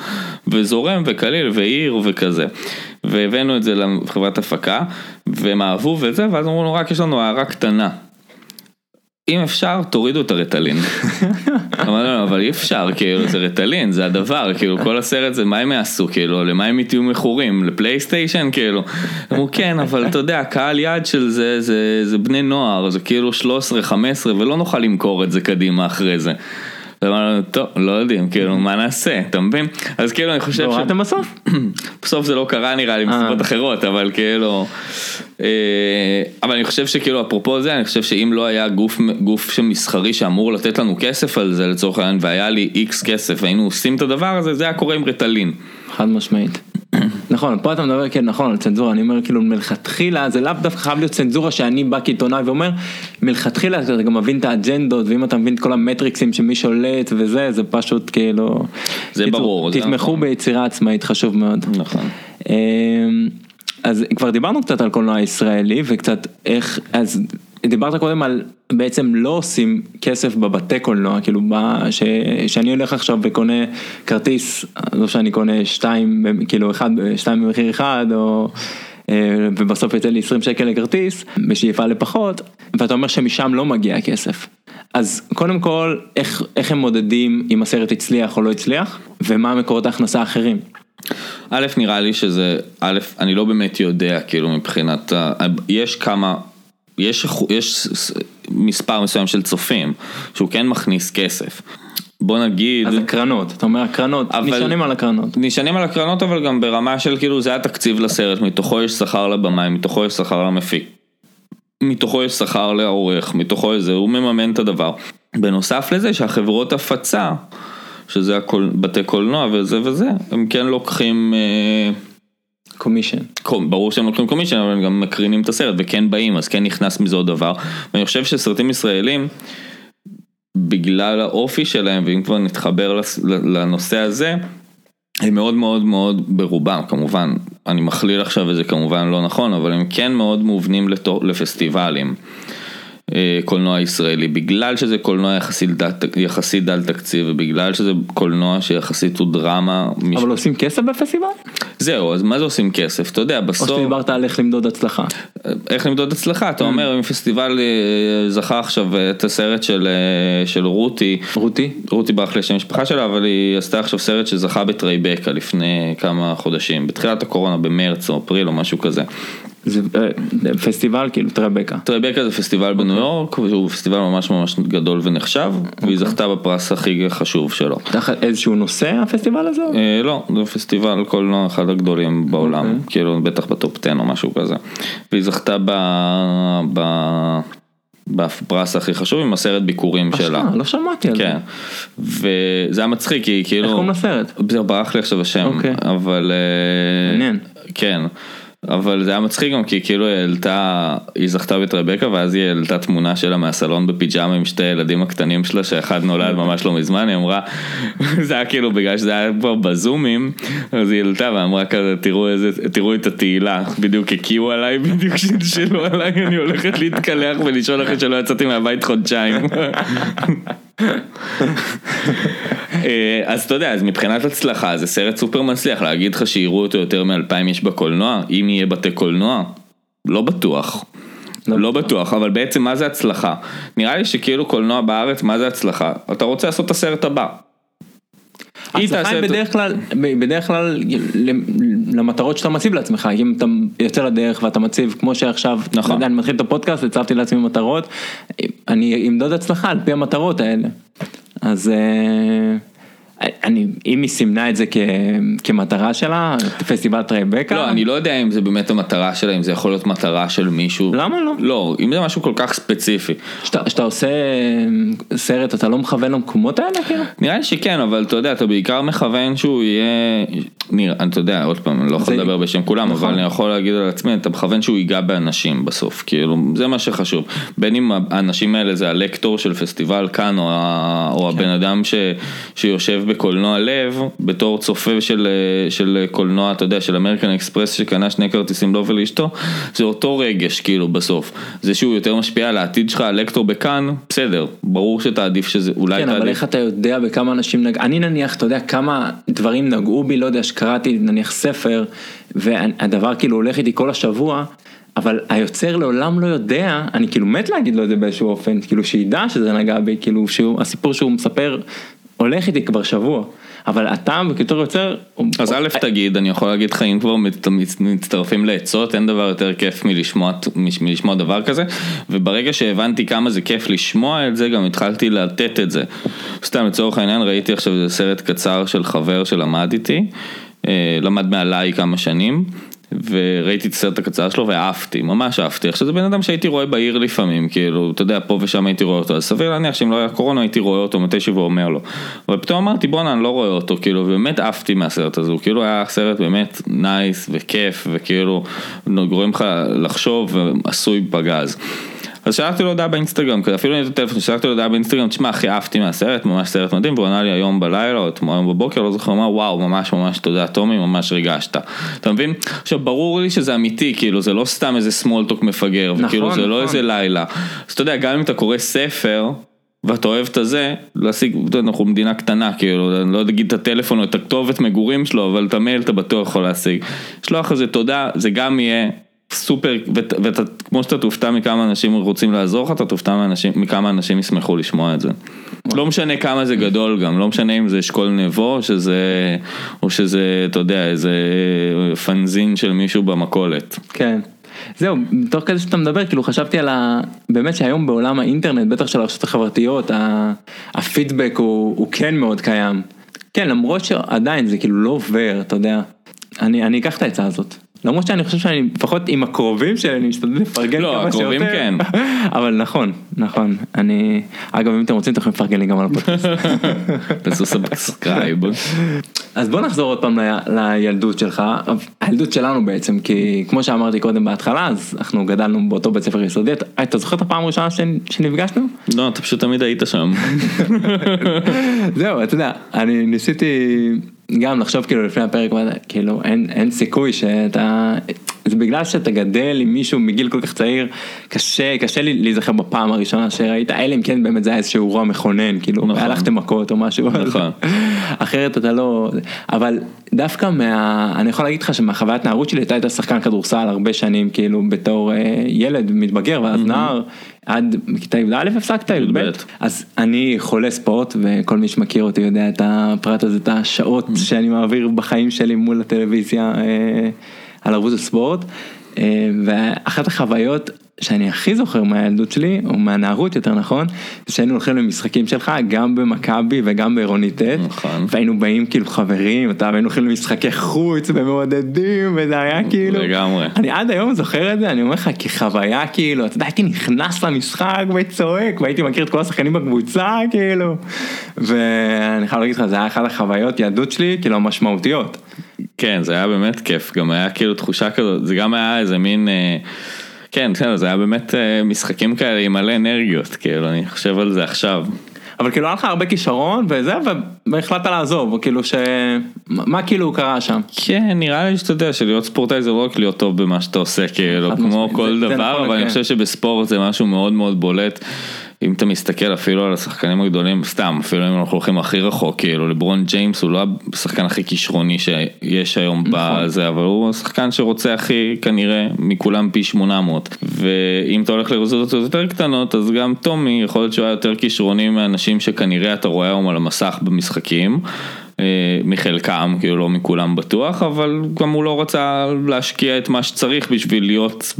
וזורם וקליל וצעיר וכזה. והבאנו את זה לחברת הפקה והם אהבו וזה ואז אמרו לנו רק יש לנו הערה קטנה אם אפשר, תורידו את הרטלין. אמרנו, לא, אבל אי אפשר, כאילו, זה רטלין, זה הדבר, כאילו, כל הסרט זה, מה הם יעשו, כאילו, למה הם יהיו מכורים, לפלייסטיישן, כאילו. אמרו, כן, אבל אתה יודע, קהל יעד של זה, זה, זה בני נוער, זה כאילו 13, 15, ולא נוכל למכור את זה קדימה אחרי זה. ואמרנו, טוב, לא יודעים, כאילו, מה נעשה, אתה מבין? אז כאילו, אני חושב ש... והורדתם בסוף? בסוף זה לא קרה נראה לי מסיבות אה. אחרות, אבל כאילו... אה, אבל אני חושב שכאילו, אפרופו זה, אני חושב שאם לא היה גוף, גוף שמסחרי שאמור לתת לנו כסף על זה לצורך העניין, והיה לי איקס כסף, והיינו עושים את הדבר הזה, זה היה קורה עם רטלין. חד משמעית. נכון, פה אתה מדבר, כן, נכון, על צנזורה, אני אומר, כאילו, מלכתחילה, זה לאו דווקא חייב להיות צנזורה שאני בא כעיתונאי ואומר, מלכתחילה אתה גם מבין את האג'נדות, ואם אתה מבין את כל המטריקסים שמי שולט וזה, זה פשוט כאילו... זה קיצור, ברור, זה תתמכו נכון. ביצירה עצמאית, חשוב מאוד. נכון. אמ, אז כבר דיברנו קצת על קולנוע ישראלי וקצת איך, אז דיברת קודם על בעצם לא עושים כסף בבתי קולנוע, כאילו ב- ש, שאני הולך עכשיו וקונה כרטיס, לא שאני קונה שתיים, כאילו אחד, שתיים במחיר אחד, או, אה, ובסוף יוצא לי 20 שקל לכרטיס, בשאיפה לפחות, ואתה אומר שמשם לא מגיע הכסף. אז קודם כל, איך, איך הם מודדים אם הסרט הצליח או לא הצליח, ומה מקורות ההכנסה האחרים. א', נראה לי שזה, א', אני לא באמת יודע, כאילו מבחינת, יש כמה, יש, יש מספר מסוים של צופים, שהוא כן מכניס כסף. בוא נגיד, אז הקרנות, אתה אומר הקרנות, אבל- נשענים על הקרנות. נשענים על הקרנות אבל גם ברמה של כאילו זה התקציב לסרט, מתוכו יש שכר לבמאי, מתוכו יש שכר למפיק. מתוכו יש שכר לעורך, מתוכו יש זה, הוא מממן את הדבר. בנוסף לזה שהחברות הפצה, שזה הקול, בתי קולנוע וזה וזה, הם כן לוקחים, אה, קומישן. ברור שהם לוקחים קומישן אבל הם גם מקרינים את הסרט וכן באים אז כן נכנס מזה עוד דבר. ואני חושב שסרטים ישראלים, בגלל האופי שלהם ואם כבר נתחבר לנושא הזה, הם מאוד מאוד מאוד ברובם כמובן, אני מכליל עכשיו וזה כמובן לא נכון, אבל הם כן מאוד מובנים לתו- לפסטיבלים. אה, קולנוע ישראלי, בגלל שזה קולנוע יחסית דל, יחסית דל תקציב ובגלל שזה קולנוע שיחסית הוא דרמה, מש- אבל עושים כסף בפסטיבל? זהו, אז מה זה עושים כסף? אתה יודע, או בסוף, שדיברת על איך למדוד הצלחה. איך למדוד הצלחה? אתה אומר, אם פסטיבל אה, זכה עכשיו את הסרט של, אה, של רותי, רותי? רותי ברח לי שם המשפחה שלה, אבל היא עשתה עכשיו סרט שזכה בטרייבקה לפני כמה חודשים, בתחילת הקורונה, במרץ או אפריל או משהו כזה. זה אה, פסטיבל כאילו טרבקה. טרייבקה זה פסטיבל בניו יורק, שהוא פסטיבל ממש ממש גדול ונחשב, והיא זכתה בפרס הכי חשוב שלו. תחת איזשהו נושא הפסטיבל הזה? אה, לא, זה פסטיבל קולנוע אחד הגדולים בעולם, אוקיי. כאילו בטח ב top 10 או משהו כזה. והיא זכתה ב... בפרס הכי חשוב עם הסרט ביקורים שלה. אה, לא שמעתי על זה. כן, וזה היה מצחיק כי כאילו, איך קוראים לסרט? זהו, ברח לי עכשיו השם, אוקיי. אבל, אה, מעניין. כן, אבל זה היה מצחיק גם כי כאילו היא העלתה, היא זכתה בטרבקה ואז היא העלתה תמונה שלה מהסלון בפיג'מה עם שתי הילדים הקטנים שלה שאחד נולד ממש לא מזמן, היא אמרה, זה היה כאילו בגלל שזה היה כבר בזומים, אז היא העלתה ואמרה כזה תראו איזה, תראו את התהילה, בדיוק הקיאו עליי, בדיוק שלשלו עליי, אני הולכת להתקלח ולישון אחרי שלא יצאתי מהבית חודשיים. אה, אז אתה יודע, אז מבחינת הצלחה זה סרט סופר מצליח, להגיד לך שיראו אותו יותר מאלפיים איש בקולנוע, אם יהיה בתי קולנוע, לא בטוח. לא לא בטוח, אבל בעצם מה זה הצלחה? נראה לי שכאילו קולנוע בארץ, מה זה הצלחה? אתה רוצה לעשות את הסרט הבא. הצלחה היא בדרך כלל, בדרך כלל למטרות שאתה מציב לעצמך, אם אתה יוצא לדרך ואתה מציב כמו שעכשיו, נכון. אני מתחיל את הפודקאסט, הצבתי לעצמי מטרות, אני אמדוד הצלחה על פי המטרות האלה. אז אה, אני, אם היא סימנה את זה כ, כמטרה שלה, פסטיבל טרייבקה, לא, אני לא יודע אם זה באמת המטרה שלה, אם זה יכול להיות מטרה של מישהו. למה לא? לא, אם זה משהו כל כך ספציפי. כשאתה עושה סרט אתה לא מכוון למקומות האלה כאילו? נראה לי שכן, אבל אתה יודע, אתה בעיקר מכוון שהוא יהיה, נראה, אתה יודע, עוד פעם, אני לא יכול זה- לדבר בשם כולם, נכון. אבל אני יכול להגיד על עצמי, אתה מכוון שהוא ייגע באנשים בסוף, כאילו, זה מה שחשוב. בין אם האנשים האלה זה הלקטור של פסטיבל כאן, או, ה- או כן. הבן אדם ש, שיושב בקולנוע לב, בתור צופה של, של קולנוע, אתה יודע, של אמריקן אקספרס שקנה שני כרטיסים לו ולאשתו, זה אותו רגש, כאילו, בסוף. זה שהוא יותר משפיע על העתיד שלך, הלקטור בכאן, בסדר, ברור שתעדיף שזה, אולי כן, אבל תעדיף. איך אתה יודע בכמה אנשים נגעו, אני נניח, אתה יודע כמה דברים נגעו בי, לא יודע, שקראתי נניח ספר, והדבר כאילו הולך איתי כל השבוע, אבל היוצר לעולם לא יודע, אני כאילו מת להגיד לו את זה באיזשהו אופן, כאילו שידע שזה נגע בי, כאילו שהוא, הסיפור שהוא מספר הולך איתי כבר שבוע, אבל אתה בתור יוצר, אז א' תגיד, אני יכול להגיד לך אם כבר מצטרפים לעצות, אין דבר יותר כיף מלשמוע, מלשמוע דבר כזה, וברגע שהבנתי כמה זה כיף לשמוע את זה, גם התחלתי לתת את זה. סתם לצורך העניין ראיתי עכשיו איזה סרט קצר של חבר שלמד איתי, אה, למד מעליי כמה שנים. וראיתי את הסרט הקצר שלו ועפתי, ממש עפתי. עכשיו זה בן אדם שהייתי רואה בעיר לפעמים, כאילו, אתה יודע, פה ושם הייתי רואה אותו, אז סביר להניח שאם לא היה קורונה הייתי רואה אותו מתישהו ואומר לו. אבל פתאום אמרתי בואנה אני לא רואה אותו, כאילו, ובאמת עפתי מהסרט הזה, הוא כאילו היה סרט באמת nice וכיף, וכאילו, גורם לך לחשוב ועשוי פגז. אז שלחתי לו הודעה באינסטגרם, אפילו אין את הטלפון, שלחתי לו הודעה באינסטגרם, תשמע אחי עפתי מהסרט, ממש סרט מדהים, והוא ענה לי היום בלילה או היום בבוקר, לא זוכר מה, וואו ממש ממש תודה טומי, ממש ריגשת. אתה מבין? עכשיו ברור לי שזה אמיתי, כאילו זה לא סתם איזה סמולטוק מפגר, נכון, וכאילו זה לא נכון. איזה לילה. אז אתה יודע, גם אם אתה קורא ספר, ואתה אוהב את הזה, להשיג, אנחנו מדינה קטנה, כאילו, אני לא אגיד את הטלפון או את הכתובת מגורים שלו, אבל את המייל אתה בטוח יכול להשיג. לשלוח איזה תודה, זה גם יהיה סופר, ואתה, ואתה, כמו שאתה תופתע מכמה אנשים רוצים לעזור לך, אתה תופתע מכמה אנשים ישמחו לשמוע את זה. לא משנה כמה זה גדול גם, לא משנה אם זה אשכול נבו, או שזה, או שזה, אתה יודע, איזה פנזין של מישהו במכולת. כן. זהו, תוך כדי שאתה מדבר, כאילו חשבתי על ה... באמת שהיום בעולם האינטרנט, בטח של הרשתות החברתיות, ה... הפידבק הוא, הוא כן מאוד קיים. כן, למרות שעדיין זה כאילו לא עובר, אתה יודע. אני, אני אקח את העצה הזאת. למרות שאני חושב שאני, לפחות עם הקרובים שלי, אני משתדל לפרגן לא, כמה שיותר. הקרובים כן. אבל נכון, נכון. אני... אגב, אם אתם רוצים, אתם יכולים לפרגן לי גם על הפודקאסט. תעשו subscribe. אז בוא נחזור עוד פעם ל- לילדות שלך, הילדות שלנו בעצם, כי כמו שאמרתי קודם בהתחלה, אז אנחנו גדלנו באותו בית ספר יסודי, אתה- אתה זוכר את הפעם הראשונה שנ- שנפגשנו? לא, אתה פשוט תמיד היית שם. זהו, אתה יודע, אני ניסיתי גם לחשוב כאילו לפני הפרק, כאילו אין, אין סיכוי שאתה, זה בגלל שאתה גדל עם מישהו מגיל כל כך צעיר, קשה, קשה לי להיזכר בפעם הראשונה שראית, אלא אם כן באמת זה היה איזשהו אירוע מכונן, כאילו, נכון. הלכתם מכות או משהו, נכון. אחרת אתה לא, אבל דווקא מה, אני יכול להגיד לך שמהחוויית נערות שלי, אתה היית שחקן כדורסל הרבה שנים, כאילו בתור אה, ילד מתבגר ואז נער, עד כיתה י"א הפסקת, י"ב, י"ב. אז אני חולה ספורט וכל מי שמכיר אותי יודע את הפרט הזה, את השעות שאני מעביר בחיים שלי מול הטלוויזיה אה, על ערוץ הספורט. אה, ואחת החוויות שאני הכי זוכר מהילדות שלי, או מהנערות יותר נכון, זה שהיינו הולכים למשחקים שלך גם במכבי וגם בעירוני ט', נכון. והיינו באים כאילו חברים, אתה והיינו הולכים למשחקי חוץ ומעודדים, וזה היה כאילו, לגמרי. אני עד היום זוכר את זה, אני אומר לך, כחוויה כאילו, אתה יודע, הייתי נכנס למשחק וצועק, והייתי מכיר את כל השחקנים בקבוצה, כאילו, ואני חייב להגיד לך, זה היה אחת החוויות ילדות שלי, כאילו, המשמעותיות. כן, זה היה באמת כיף, גם היה כאילו תחושה כזאת, זה גם היה איזה מין, אה, כן, זה היה באמת אה, משחקים כאלה עם מלא אנרגיות, כאילו, אני חושב על זה עכשיו. אבל כאילו היה לך הרבה כישרון וזה, והחלטת לעזוב, כאילו ש... מה כאילו קרה שם? כן, נראה לי שאתה יודע שלהיות ספורטאי זה לא רק להיות טוב במה שאתה עושה, כאילו, כמו כל דבר, נכון, אבל אני כן. חושב שבספורט זה משהו מאוד מאוד בולט. אם אתה מסתכל אפילו על השחקנים הגדולים, סתם, אפילו אם אנחנו הולכים הכי רחוק, כאילו לברון ג'יימס הוא לא השחקן הכי כישרוני שיש היום נכון. בזה, אבל הוא השחקן שרוצה הכי כנראה מכולם פי 800. ואם אתה הולך לרזולוציות יותר קטנות, אז גם טומי יכול להיות שהוא היה יותר כישרוני מהאנשים שכנראה אתה רואה היום על המסך במשחקים. אה, מחלקם, כאילו לא מכולם בטוח, אבל גם הוא לא רצה להשקיע את מה שצריך בשביל להיות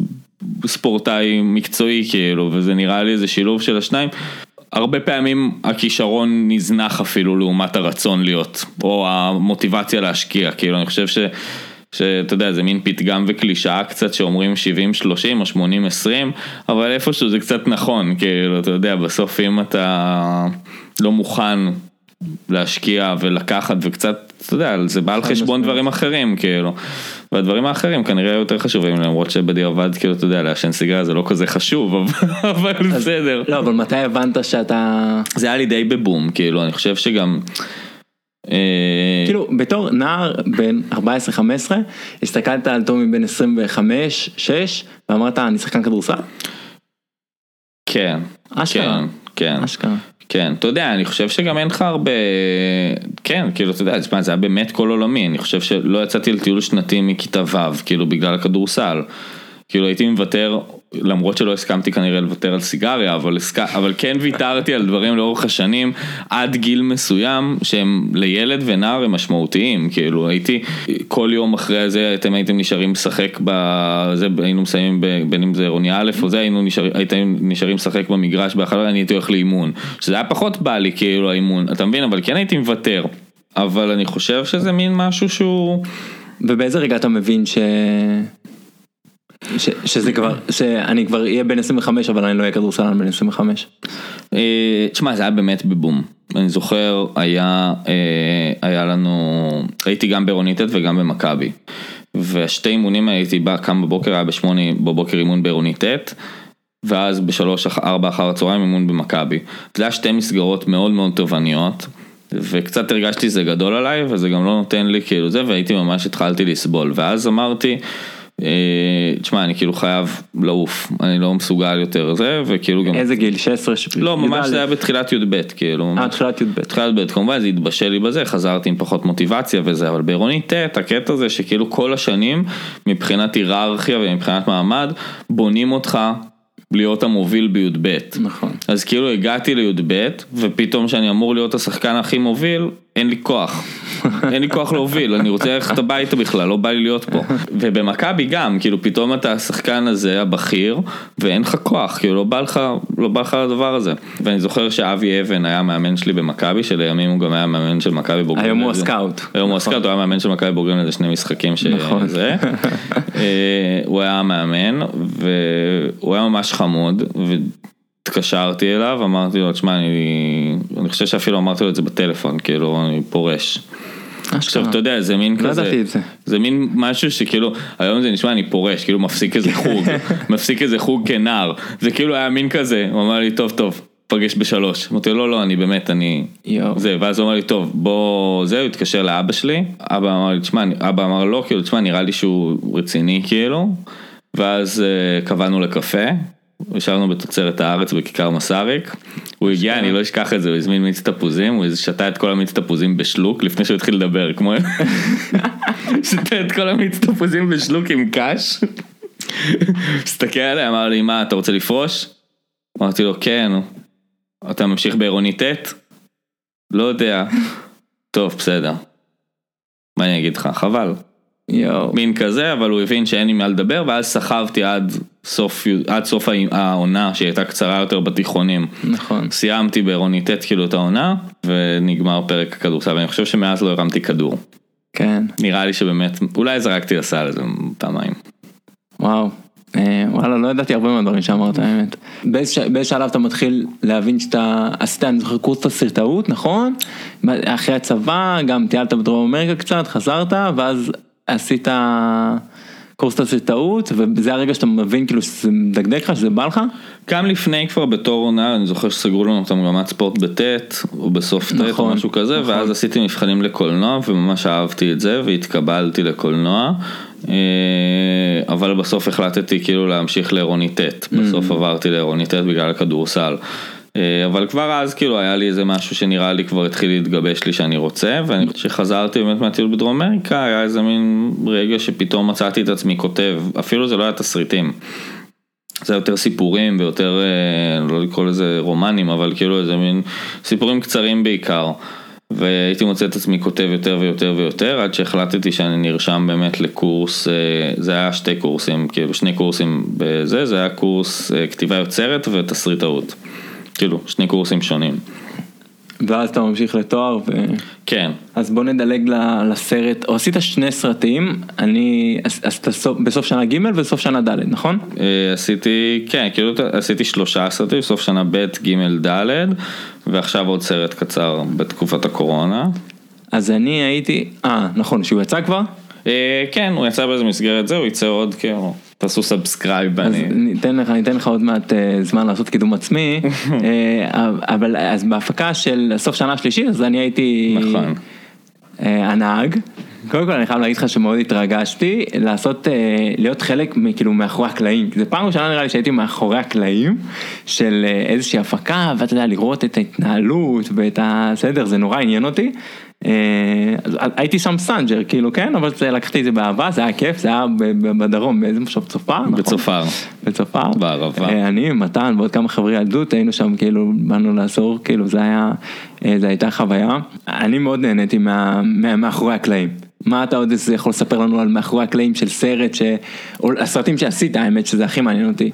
ספורטאי מקצועי כאילו, וזה נראה לי איזה שילוב של השניים. הרבה פעמים הכישרון נזנח אפילו לעומת הרצון להיות, או המוטיבציה להשקיע, כאילו אני חושב ש... שאתה יודע, זה מין פתגם וקלישאה קצת שאומרים 70-30 או 80-20, אבל איפשהו זה קצת נכון, כאילו, אתה יודע, בסוף אם אתה לא מוכן להשקיע ולקחת וקצת, אתה יודע, זה בא על חשבון. דברים אחרים, כאילו. והדברים האחרים כנראה יותר חשובים, למרות שבדיעבד, כאילו, אתה יודע, לעשן סיגריה זה לא כזה חשוב, אבל- אבל בסדר. לא, אבל מתי הבנת שאתה... זה היה לי די בבום, כאילו, אני חושב שגם... אה, כאילו, בתור נער בן 14-15, הסתכלת על טומי בן 25-6, ואמרת, אני שחקן כדורסל? כן, אשכרה. כן, כן. אשכרה. כן, אתה יודע, אני חושב שגם אין לך הרבה, כן, כאילו, אתה יודע, תשמע, זה היה באמת כל עולמי, אני חושב שלא יצאתי לטיול שנתי מכיתה ו', כאילו, בגלל הכדורסל. כאילו הייתי מוותר, למרות שלא הסכמתי כנראה לוותר על סיגריה, אבל, הסק... אבל כן ויתרתי על דברים לאורך השנים עד גיל מסוים שהם לילד ונער הם משמעותיים, כאילו הייתי כל יום אחרי זה אתם הייתם נשארים לשחק בזה, היינו מסיימים ב... בין אם זה עירוני א' או זה, היינו נשאר... הייתם נשארים לשחק במגרש בהחלטה, אני הייתי הולך לאימון, שזה היה פחות בא לי כאילו האימון, אתה מבין, אבל כן הייתי מוותר, אבל אני חושב שזה מין משהו שהוא... ובאיזה רגע אתה מבין ש... שזה כבר, שאני כבר אהיה בן 25 אבל אני לא אהיה כדורסלן בן 25. אה, תשמע, זה היה באמת בבום. אני זוכר, היה, אה, היה לנו, הייתי גם בעירוני ט' וגם במכבי. והשתי אימונים הייתי בא, קם בבוקר, היה בשמונה בבוקר אימון בעירוני ט', ואז בשלוש, ארבע אחר הצהריים אימון במכבי. זה היה שתי מסגרות מאוד מאוד תובעניות. וקצת הרגשתי שזה גדול עליי וזה גם לא נותן לי כאילו זה והייתי ממש התחלתי לסבול ואז אמרתי תשמע אני כאילו חייב לעוף אני לא מסוגל יותר זה וכאילו גם איזה גיל? 16 לא ממש זה היה בתחילת י"ב כאילו אה תחילת י"ב. תחילת י"ב כמובן זה התבשל לי בזה חזרתי עם פחות מוטיבציה וזה אבל בעירוני ט' הקטע זה שכאילו כל השנים מבחינת היררכיה ומבחינת מעמד בונים אותך להיות המוביל בי"ב. נכון. אז כאילו הגעתי לי"ב ופתאום שאני אמור להיות השחקן הכי מוביל אין לי כוח. אין לי כוח להוביל, אני רוצה ללכת הביתה בכלל, לא בא לי להיות פה. ובמכבי גם, כאילו פתאום אתה השחקן הזה, הבכיר, ואין לך כוח, כאילו לא בא לך, לא בא לך לדבר הזה. ואני זוכר שאבי אבן היה מאמן שלי במכבי, שלימים הוא גם היה מאמן של מכבי בוגרים. היום הוא הסקאוט. היום הוא הסקאוט, הוא היה מאמן של מכבי בוגרים לזה שני משחקים שזה. נכון. אה, הוא היה מאמן, והוא היה ממש חמוד. התקשרתי אליו, אמרתי לו, תשמע, אני, אני חושב שאפילו אמרתי לו את זה בטלפון, כאילו, אני פורש. עכשיו אתה יודע זה מין לא כזה, זה. מין משהו שכאילו היום זה נשמע אני פורש כאילו מפסיק איזה חוג, מפסיק איזה חוג כנער, זה כאילו היה מין כזה, הוא אמר לי טוב טוב, פגש בשלוש, אמרתי לו לא לא אני באמת אני, זה, ואז הוא אמר לי טוב בוא, זה, הוא התקשר לאבא שלי, אבא אמר לי תשמע, אבא אמר לו כאילו תשמע נראה לי שהוא רציני כאילו, ואז uh, קבענו לקפה. ישבנו בתוצרת הארץ בכיכר מסאריק, הוא הגיע, אני לא אשכח את זה, הוא הזמין מיץ תפוזים, הוא שתה את כל המיץ תפוזים בשלוק לפני שהוא התחיל לדבר, כמו... שתה את כל המיץ תפוזים בשלוק עם קש. הסתכל עליי, אמר לי, מה, אתה רוצה לפרוש? אמרתי לו, כן, אתה ממשיך בעירוני ט'? לא יודע. טוב, בסדר. מה אני אגיד לך, חבל. יואו. מין כזה, אבל הוא הבין שאין עם מה לדבר, ואז סחבתי עד סוף, עד סוף העונה שהיא הייתה קצרה יותר בתיכונים. נכון. סיימתי בעירוני ט' כאילו את העונה, ונגמר פרק הכדורסל, ואני חושב שמאז לא הרמתי כדור. כן. נראה לי שבאמת, אולי זרקתי לסל איזה פעמיים. וואו. אה, וואלה לא ידעתי הרבה מהדברים שאמרת האמת. באיזה שלב אתה מתחיל להבין שאתה עשית אני זוכר קורס תסריטאות נכון? אחרי הצבא גם טיילת בדרום אמריקה קצת חזרת ואז עשית קורס תסריטאות וזה הרגע שאתה מבין כאילו שזה מדגדג לך שזה בא לך? גם לפני כבר בתור נער אני זוכר שסגרו לנו את המגמת ספורט בט' או בסוף ט' נכון, או משהו כזה נכון. ואז עשיתי מבחנים לקולנוע וממש אהבתי את זה והתקבלתי לקולנוע אה, אבל בסוף החלטתי כאילו להמשיך לעירוני ט', בסוף mm. עברתי לעירוני ט' בגלל הכדורסל. אה, אבל כבר אז כאילו היה לי איזה משהו שנראה לי כבר התחיל להתגבש לי שאני רוצה וכשחזרתי באמת מהטיול בדרום אמריקה היה איזה מין רגע שפתאום מצאתי את עצמי כותב אפילו זה לא היה תסריטים. זה יותר סיפורים ויותר אה, לא לקרוא לזה רומנים אבל כאילו איזה מין סיפורים קצרים בעיקר. והייתי מוצא את עצמי כותב יותר ויותר ויותר עד שהחלטתי שאני נרשם באמת לקורס, אה, זה היה שתי קורסים, כאילו שני קורסים בזה, זה היה קורס כתיבה יוצרת ותסריטאות. כאילו, שני קורסים שונים. ואז אתה ממשיך לתואר ו... כן. אז בוא נדלג לסרט, או עשית שני סרטים, אני, עשית בסוף שנה ג' ובסוף שנה ד', נכון? אה, עשיתי, כן, כאילו עשיתי שלושה סרטים, בסוף שנה ב', ג', ד', ועכשיו עוד סרט קצר בתקופת הקורונה. אז אני הייתי, אה, נכון, שהוא יצא כבר? אה, כן, הוא יצא באיזה מסגרת זה, הוא יצא עוד כאילו. תעשו subscribe. אז ניתן לך, ניתן לך עוד מעט אה, זמן לעשות קידום עצמי, אה, אבל אז בהפקה של סוף שנה שלישית אז אני הייתי נכון. הנהג. קודם כל אני חייב להגיד לך שמאוד התרגשתי לעשות, להיות חלק כאילו מאחורי הקלעים, זה פעם ראשונה נראה לי שהייתי מאחורי הקלעים של איזושהי הפקה ואתה יודע לראות את ההתנהלות ואת הסדר זה נורא עניין אותי אה, הייתי שם סנג'ר כאילו כן אבל לקחתי את זה באהבה זה היה כיף זה היה בדרום באיזה משהו צופר נכון? בצופר בצופר בערבה אה, אני מתן ועוד כמה חברי ילדות היינו שם כאילו באנו לעזור כאילו זה היה אה, זה הייתה חוויה אני מאוד נהניתי מאחורי הקלעים. מה אתה עוד יכול לספר לנו על מאחורי הקלעים של סרט, הסרטים שעשית האמת שזה הכי מעניין אותי.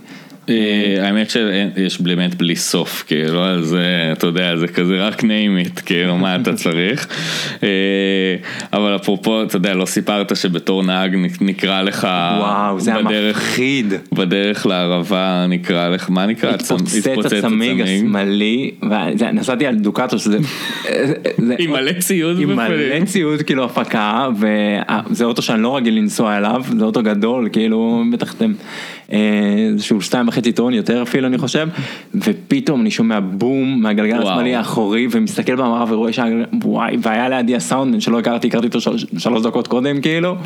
אה, האמת שיש באמת בלי סוף, כאילו, אז אתה יודע, זה כזה רק name it, כאילו, מה אתה צריך. אה, אבל אפרופו, אתה יודע, לא סיפרת שבתור נהג נקרא לך, וואו, זה היה מפחיד. בדרך לערבה נקרא לך, מה נקרא? התפוצץ הצמיג השמאלי, נסעתי על דוקטו, שזה... עם מלא ציוד עם מלא ציוד, כאילו, הפקה, וזה אוטו שאני לא רגיל לנסוע אליו, זה אוטו גדול, כאילו, בטח אתם... איזשהו שתיים וחצי טון יותר אפילו אני חושב ופתאום אני שומע בום מהגלגל השמאלי האחורי ומסתכל במראה ורואה שוואי והיה לידי הסאונד שלא הכרתי הכרתי אותו שלוש דקות קודם כאילו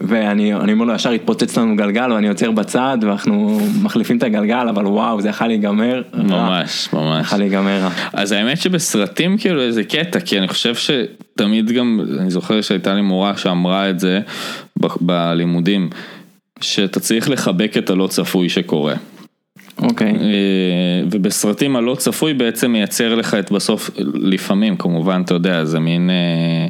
ואני אומר לו ישר התפוצץ לנו גלגל ואני עוצר בצד ואנחנו מחליפים את הגלגל אבל וואו זה יכול להיגמר ממש ממש. יכול להיגמר אז האמת שבסרטים כאילו איזה קטע כי אני חושב שתמיד גם אני זוכר שהייתה לי מורה שאמרה את זה בלימודים. שאתה צריך לחבק את הלא צפוי שקורה. אוקיי. Okay. ובסרטים הלא צפוי בעצם מייצר לך את בסוף, לפעמים כמובן אתה יודע זה מין, אה,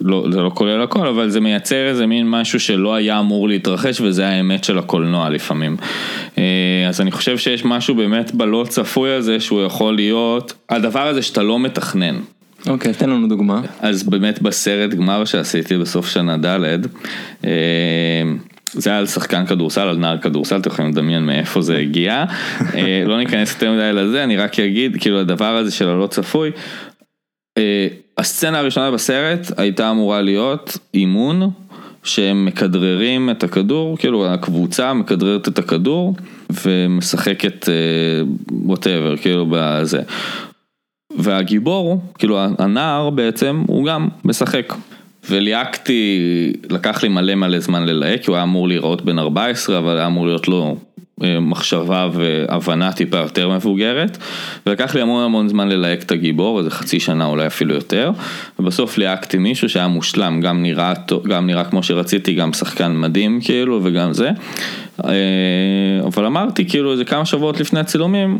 לא, זה לא כולל הכל אבל זה מייצר איזה מין משהו שלא היה אמור להתרחש וזה האמת של הקולנוע לפעמים. אה, אז אני חושב שיש משהו באמת בלא צפוי הזה שהוא יכול להיות הדבר הזה שאתה לא מתכנן. אוקיי, okay, תן לנו דוגמה. אז באמת בסרט גמר שעשיתי בסוף שנה ד', זה היה על שחקן כדורסל, על נער כדורסל, אתם יכולים לדמיין מאיפה זה הגיע. אה, לא ניכנס יותר מדי לזה, אני רק אגיד, כאילו הדבר הזה של הלא צפוי. אה, הסצנה הראשונה בסרט הייתה אמורה להיות אימון שהם מכדררים את הכדור, כאילו הקבוצה מכדררת את הכדור ומשחקת ווטאבר, אה, כאילו בזה. והגיבור, כאילו הנער בעצם, הוא גם משחק. וליהקתי, לקח לי מלא מלא זמן ללהק, הוא היה אמור להיראות בן 14, אבל היה אמור להיות לו אה, מחשבה והבנה טיפה יותר מבוגרת, ולקח לי המון המון זמן ללהק את הגיבור, איזה חצי שנה אולי אפילו יותר, ובסוף ליהקתי מישהו שהיה מושלם, גם נראה, גם נראה כמו שרציתי, גם שחקן מדהים כאילו, וגם זה, אה, אבל אמרתי כאילו איזה כמה שבועות לפני הצילומים,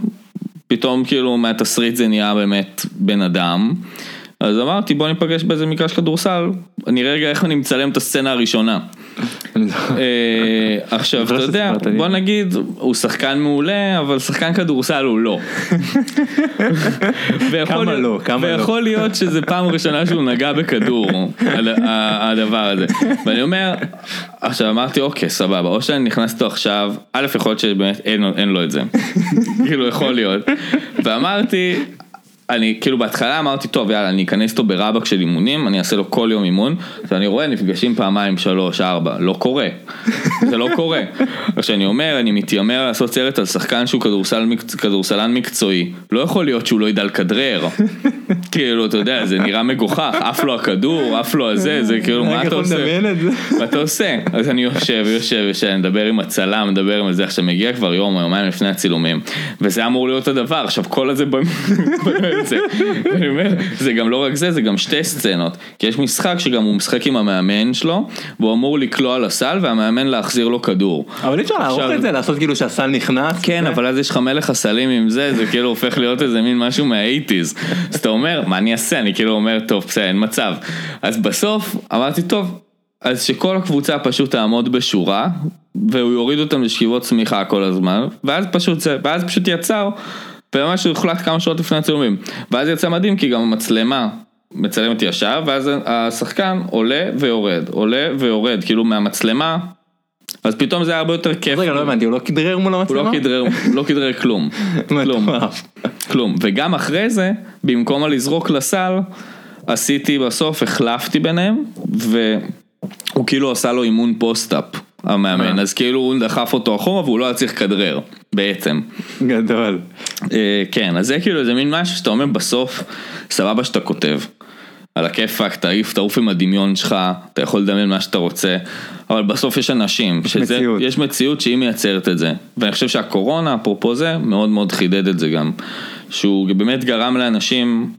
פתאום כאילו מהתסריט זה נהיה באמת בן אדם. אז אמרתי בוא ניפגש באיזה מגרש כדורסל, נראה רגע איך אני מצלם את הסצנה הראשונה. אה, עכשיו אתה יודע, בוא נגיד, הוא שחקן מעולה, אבל שחקן כדורסל הוא לא. כמה לא, כמה לא. ויכול להיות שזה פעם ראשונה שהוא נגע בכדור, הדבר הזה. ואני אומר, עכשיו אמרתי אוקיי סבבה, או שאני נכנס איתו עכשיו, א' יכול להיות שבאמת אין לו את זה, כאילו יכול להיות, ואמרתי אני כאילו בהתחלה אמרתי טוב יאללה אני אכנס איתו ברבק של אימונים אני אעשה לו כל יום אימון. ואני רואה נפגשים פעמיים שלוש ארבע לא קורה. זה לא קורה. עכשיו אני אומר אני מתיימר לעשות סרט על שחקן שהוא כדורסל, כדורסלן מקצועי לא יכול להיות שהוא לא ידע לכדרר. כאילו אתה יודע זה נראה מגוחך עף לו הכדור עף לו הזה זה כאילו מה אתה עושה? מה אתה עושה? אז אני יושב יושב יושב מדבר עם הצלם מדבר עם זה. עכשיו מגיע כבר יום או יומיים לפני הצילומים וזה אמור להיות הדבר. עכשיו כל הזה את זה. אני אומר, זה גם לא רק זה, זה גם שתי סצנות. כי יש משחק שגם הוא משחק עם המאמן שלו, והוא אמור לקלוע לסל והמאמן להחזיר לו כדור. אבל אי אפשר לערוך את זה, לעשות כאילו שהסל נכנס. כן, אבל אז יש לך מלך הסלים עם זה, זה כאילו הופך להיות איזה מין משהו מהאיטיז. אז אתה אומר, מה אני אעשה? אני כאילו אומר, טוב, בסדר, אין מצב. אז בסוף אמרתי, טוב, אז שכל הקבוצה פשוט תעמוד בשורה, והוא יוריד אותם לשכיבות צמיחה כל הזמן, ואז פשוט ואז פשוט יצר וממש הוחלט כמה שעות לפני הצילומים. ואז יצא מדהים כי גם המצלמה מצלמת ישר, ואז השחקן עולה ויורד, עולה ויורד, כאילו מהמצלמה. אז פתאום זה היה הרבה יותר כיף. רגע, לא הבנתי, הוא לא כדרר מול המצלמה? הוא לא כדרר, לא כדרר כלום. כלום. כלום. וגם אחרי זה, במקום לזרוק לסל, עשיתי בסוף, החלפתי ביניהם, והוא כאילו עשה לו אימון פוסט-אפ. המאמן, אה. אז כאילו הוא דחף אותו אחורה והוא לא היה צריך לכדרר, בעצם. גדול. אה, כן, אז זה כאילו זה מין משהו שאתה אומר בסוף, סבבה שאתה כותב. על הכיפאק, תעיף, תעוף עם הדמיון שלך, אתה יכול לדמיין מה שאתה רוצה, אבל בסוף יש אנשים, יש שזה, מציאות, יש מציאות שהיא מייצרת את זה, ואני חושב שהקורונה, אפרופו זה, מאוד מאוד חידד את זה גם, שהוא באמת גרם לאנשים,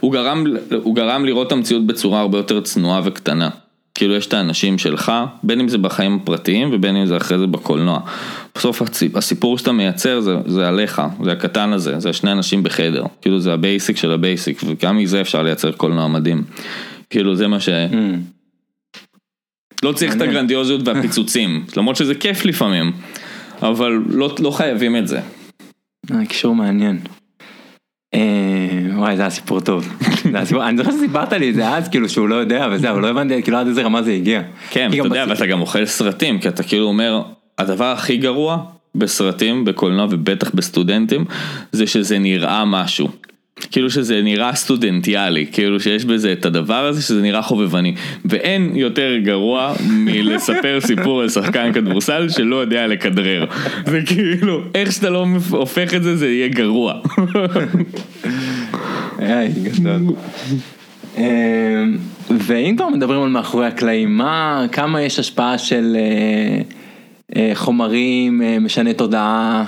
הוא גרם, הוא גרם לראות את המציאות בצורה הרבה יותר צנועה וקטנה. כאילו יש את האנשים שלך, בין אם זה בחיים הפרטיים ובין אם זה אחרי זה בקולנוע. בסוף הסיפור שאתה מייצר זה, זה עליך, זה הקטן הזה, זה שני אנשים בחדר. כאילו זה ה basic של ה basic, וגם מזה אפשר לייצר קולנוע מדהים. כאילו זה מה ש... Mm. לא צריך את הגרנדיוזיות והפיצוצים, למרות שזה כיף לפעמים. אבל לא, לא חייבים את זה. אה, קישור מעניין. אה, וואי זה היה סיפור טוב. אני זוכר שסיפרת לי את זה אז כאילו שהוא לא יודע וזה אבל לא הבנתי כאילו עד איזה רמה זה הגיע. כן, אתה יודע, ואתה גם אוכל סרטים, כי אתה כאילו אומר, הדבר הכי גרוע בסרטים, בקולנוע ובטח בסטודנטים, זה שזה נראה משהו. כאילו שזה נראה סטודנטיאלי, כאילו שיש בזה את הדבר הזה שזה נראה חובבני. ואין יותר גרוע מלספר סיפור על שחקן כדורסל שלא יודע לכדרר. זה כאילו, איך שאתה לא הופך את זה, זה יהיה גרוע. אה, ואם כבר מדברים על מאחורי הקלעים, מה, כמה יש השפעה של אה, אה, חומרים משני תודעה,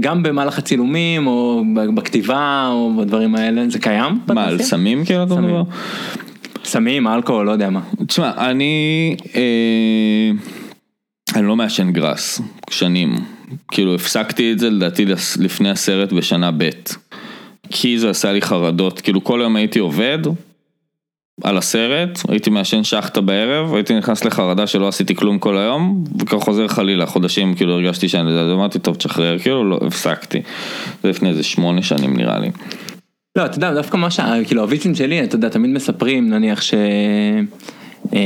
גם במהלך הצילומים או בכתיבה או בדברים האלה, זה קיים? מה, על? סמים כאילו אתה סמים. מדבר? סמים, אלכוהול, לא יודע מה. תשמע, אני, אה, אני לא מעשן גראס, שנים. כאילו הפסקתי את זה לדעתי לפני הסרט בשנה ב'. כי זה עשה לי חרדות, כאילו כל יום הייתי עובד על הסרט, הייתי מעשן שחטה בערב, הייתי נכנס לחרדה שלא עשיתי כלום כל היום, וככה חוזר חלילה, חודשים כאילו הרגשתי שאני, אז אמרתי טוב תשחרר, כאילו לא, הפסקתי. זה לפני איזה שמונה שנים נראה לי. לא, אתה יודע, דווקא מה ש... כאילו הוויצים שלי, אתה יודע, תמיד מספרים, נניח ש... אה,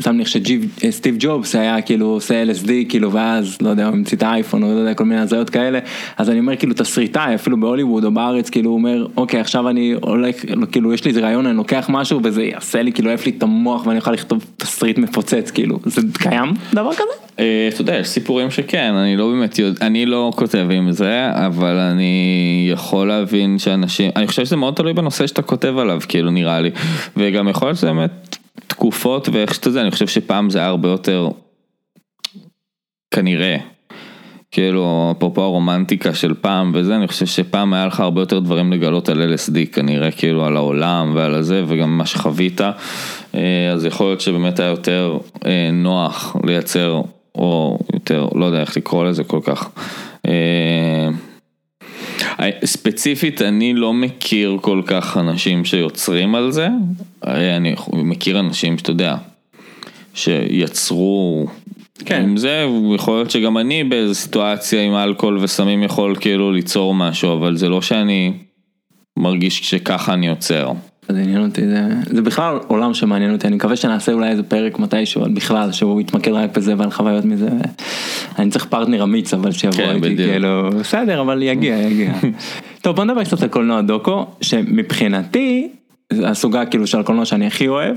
סתם נניח שסטיב ג'ובס היה כאילו עושה LSD כאילו ואז לא יודע הוא המציא את האייפון או לא יודע כל מיני הזיות כאלה. אז אני אומר כאילו תסריטאי אפילו בהוליווד או בארץ כאילו הוא אומר אוקיי עכשיו אני הולך כאילו יש לי איזה רעיון אני לוקח משהו וזה יעשה לי כאילו יעף לי את המוח ואני אוכל לכתוב תסריט מפוצץ כאילו. זה קיים? דבר כזה? אה, אתה יודע, יש סיפורים שכן, אני לא באמת יודע, אני לא כותב עם זה, אבל אני יכול להבין שאנשים, אני חושב שזה מאוד תלוי בנושא שאתה כותב עליו, כאילו נראה לי, וגם יכול להיות שזה באמת תקופות ואיך שאתה יודע, אני חושב שפעם זה היה הרבה יותר, כנראה, כאילו אפרופו הרומנטיקה של פעם וזה, אני חושב שפעם היה לך הרבה יותר דברים לגלות על LSD כנראה, כאילו על העולם ועל הזה וגם מה שחווית, אה, אז יכול להיות שבאמת היה יותר אה, נוח לייצר, או יותר, לא יודע איך לקרוא לזה כל כך. אה, ספציפית אני לא מכיר כל כך אנשים שיוצרים על זה, אה, אני מכיר אנשים שאתה יודע, שיצרו כן. עם זה, יכול להיות שגם אני באיזו סיטואציה עם אלכוהול וסמים יכול כאילו ליצור משהו, אבל זה לא שאני מרגיש שככה אני יוצר. זה עניין אותי, זה, זה בכלל עולם שמעניין אותי, אני מקווה שנעשה אולי איזה פרק מתישהו, על בכלל, שהוא יתמקד רק בזה ועל חוויות מזה. אני צריך פרטנר אמיץ אבל שיבוא כן, איתי, בדיוק. כאילו, בסדר, אבל יגיע, יגיע. טוב, בוא נדבר קצת על קולנוע דוקו, שמבחינתי, זה הסוגה כאילו של הקולנוע שאני הכי אוהב,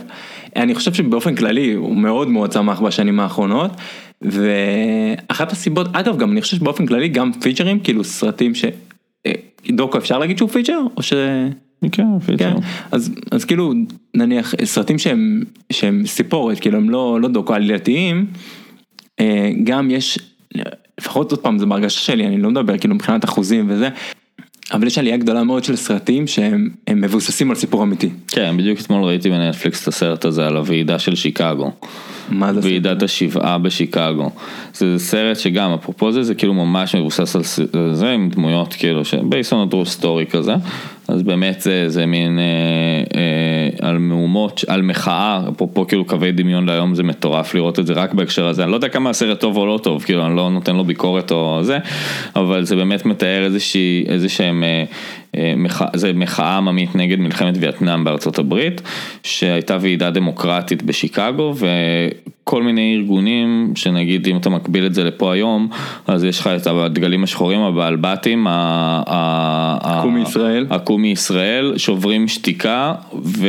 אני חושב שבאופן כללי הוא מאוד מאוד צמח בשנים האחרונות, ואחת הסיבות, אגב גם אני חושב שבאופן כללי גם פיצ'רים, כאילו סרטים ש... אה, דוקו אפשר להגיד שהוא feature? או ש... כן, כן, אז, אז כאילו נניח סרטים שהם, שהם סיפורת, כאילו הם לא, לא דוקו עלילתיים, אה, גם יש, לפחות עוד פעם זה בהרגשה שלי, אני לא מדבר כאילו מבחינת אחוזים וזה, אבל יש עלייה גדולה מאוד של סרטים שהם הם מבוססים על סיפור אמיתי. כן, בדיוק אתמול ראיתי בנטפליקס את הסרט הזה על הוועידה של שיקגו. מה זה? ועידת השבעה בשיקגו. זה סרט שגם, אפרופו זה, זה כאילו ממש מבוסס על זה, עם דמויות כאילו, ש- based on a true story כזה. אז באמת זה, זה מין אה, אה, על מהומות, על מחאה, אפרופו כאילו קווי דמיון להיום זה מטורף לראות את זה רק בהקשר הזה, אני לא יודע כמה הסרט טוב או לא טוב, כאילו אני לא נותן לו ביקורת או זה, אבל זה באמת מתאר איזה שהם, אה, אה, זה מחאה עממית נגד מלחמת וייטנאם בארצות הברית, שהייתה ועידה דמוקרטית בשיקגו וכל מיני ארגונים, שנגיד אם אתה מקביל את זה לפה היום, אז יש לך את הדגלים השחורים, הבעלבתים, ה- ה- קום ה- מישראל. עקום מישראל, שוברים שתיקה ו...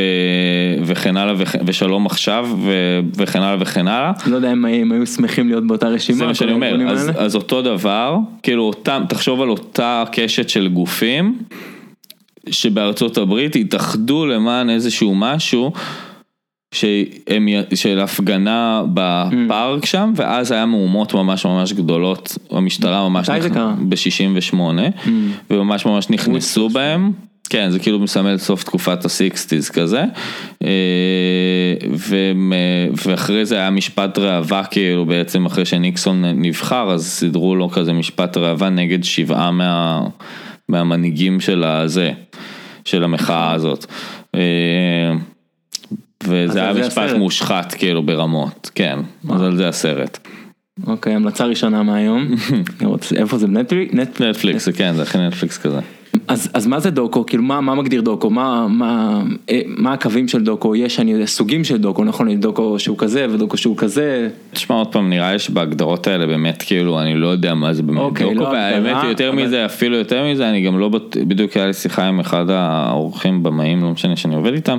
וכן הלאה וכ... ושלום עכשיו ו... וכן הלאה וכן הלאה. לא יודע אם הם היו שמחים להיות באותה רשימה. זה מה שאני אומר, אז. אז אותו דבר, כאילו אותם, תחשוב על אותה קשת של גופים שבארצות הברית התאחדו למען איזשהו משהו. שהם, של הפגנה בפארק שם, ואז היה מהומות ממש ממש גדולות, המשטרה ממש קרה? ב-68, וממש ממש נכנסו בהם. כן, זה כאילו מסמל סוף תקופת הסיקסטיז כזה, אה, והם, אה, ואחרי זה היה משפט ראווה כאילו בעצם אחרי שניקסון נבחר, אז סידרו לו כזה משפט ראווה נגד שבעה מה, מהמנהיגים של הזה, של המחאה הזאת. אה, וזה היה משפט הסרט. מושחת כאילו ברמות, כן, אז על זה הסרט. אוקיי, המלצה ראשונה מהיום. איפה זה? נטפליקס? נט- נטפליקס, כן, זה הכי נטפליקס כזה. אז, אז מה זה דוקו? כאילו מה, מה מגדיר דוקו? מה, מה, אה, מה הקווים של דוקו? יש, אני סוגים של דוקו, נכון? יש דוקו שהוא כזה ודוקו שהוא כזה. תשמע עוד פעם, נראה לי שבהגדרות האלה באמת כאילו, אני לא יודע מה זה באמת אוקיי, דוקו, לא והאמת הגדרה, יותר אבל- מזה, אפילו יותר מזה, אני גם לא, בדיוק היה לי שיחה עם אחד האורחים במאים, לא משנה שאני עובד איתם,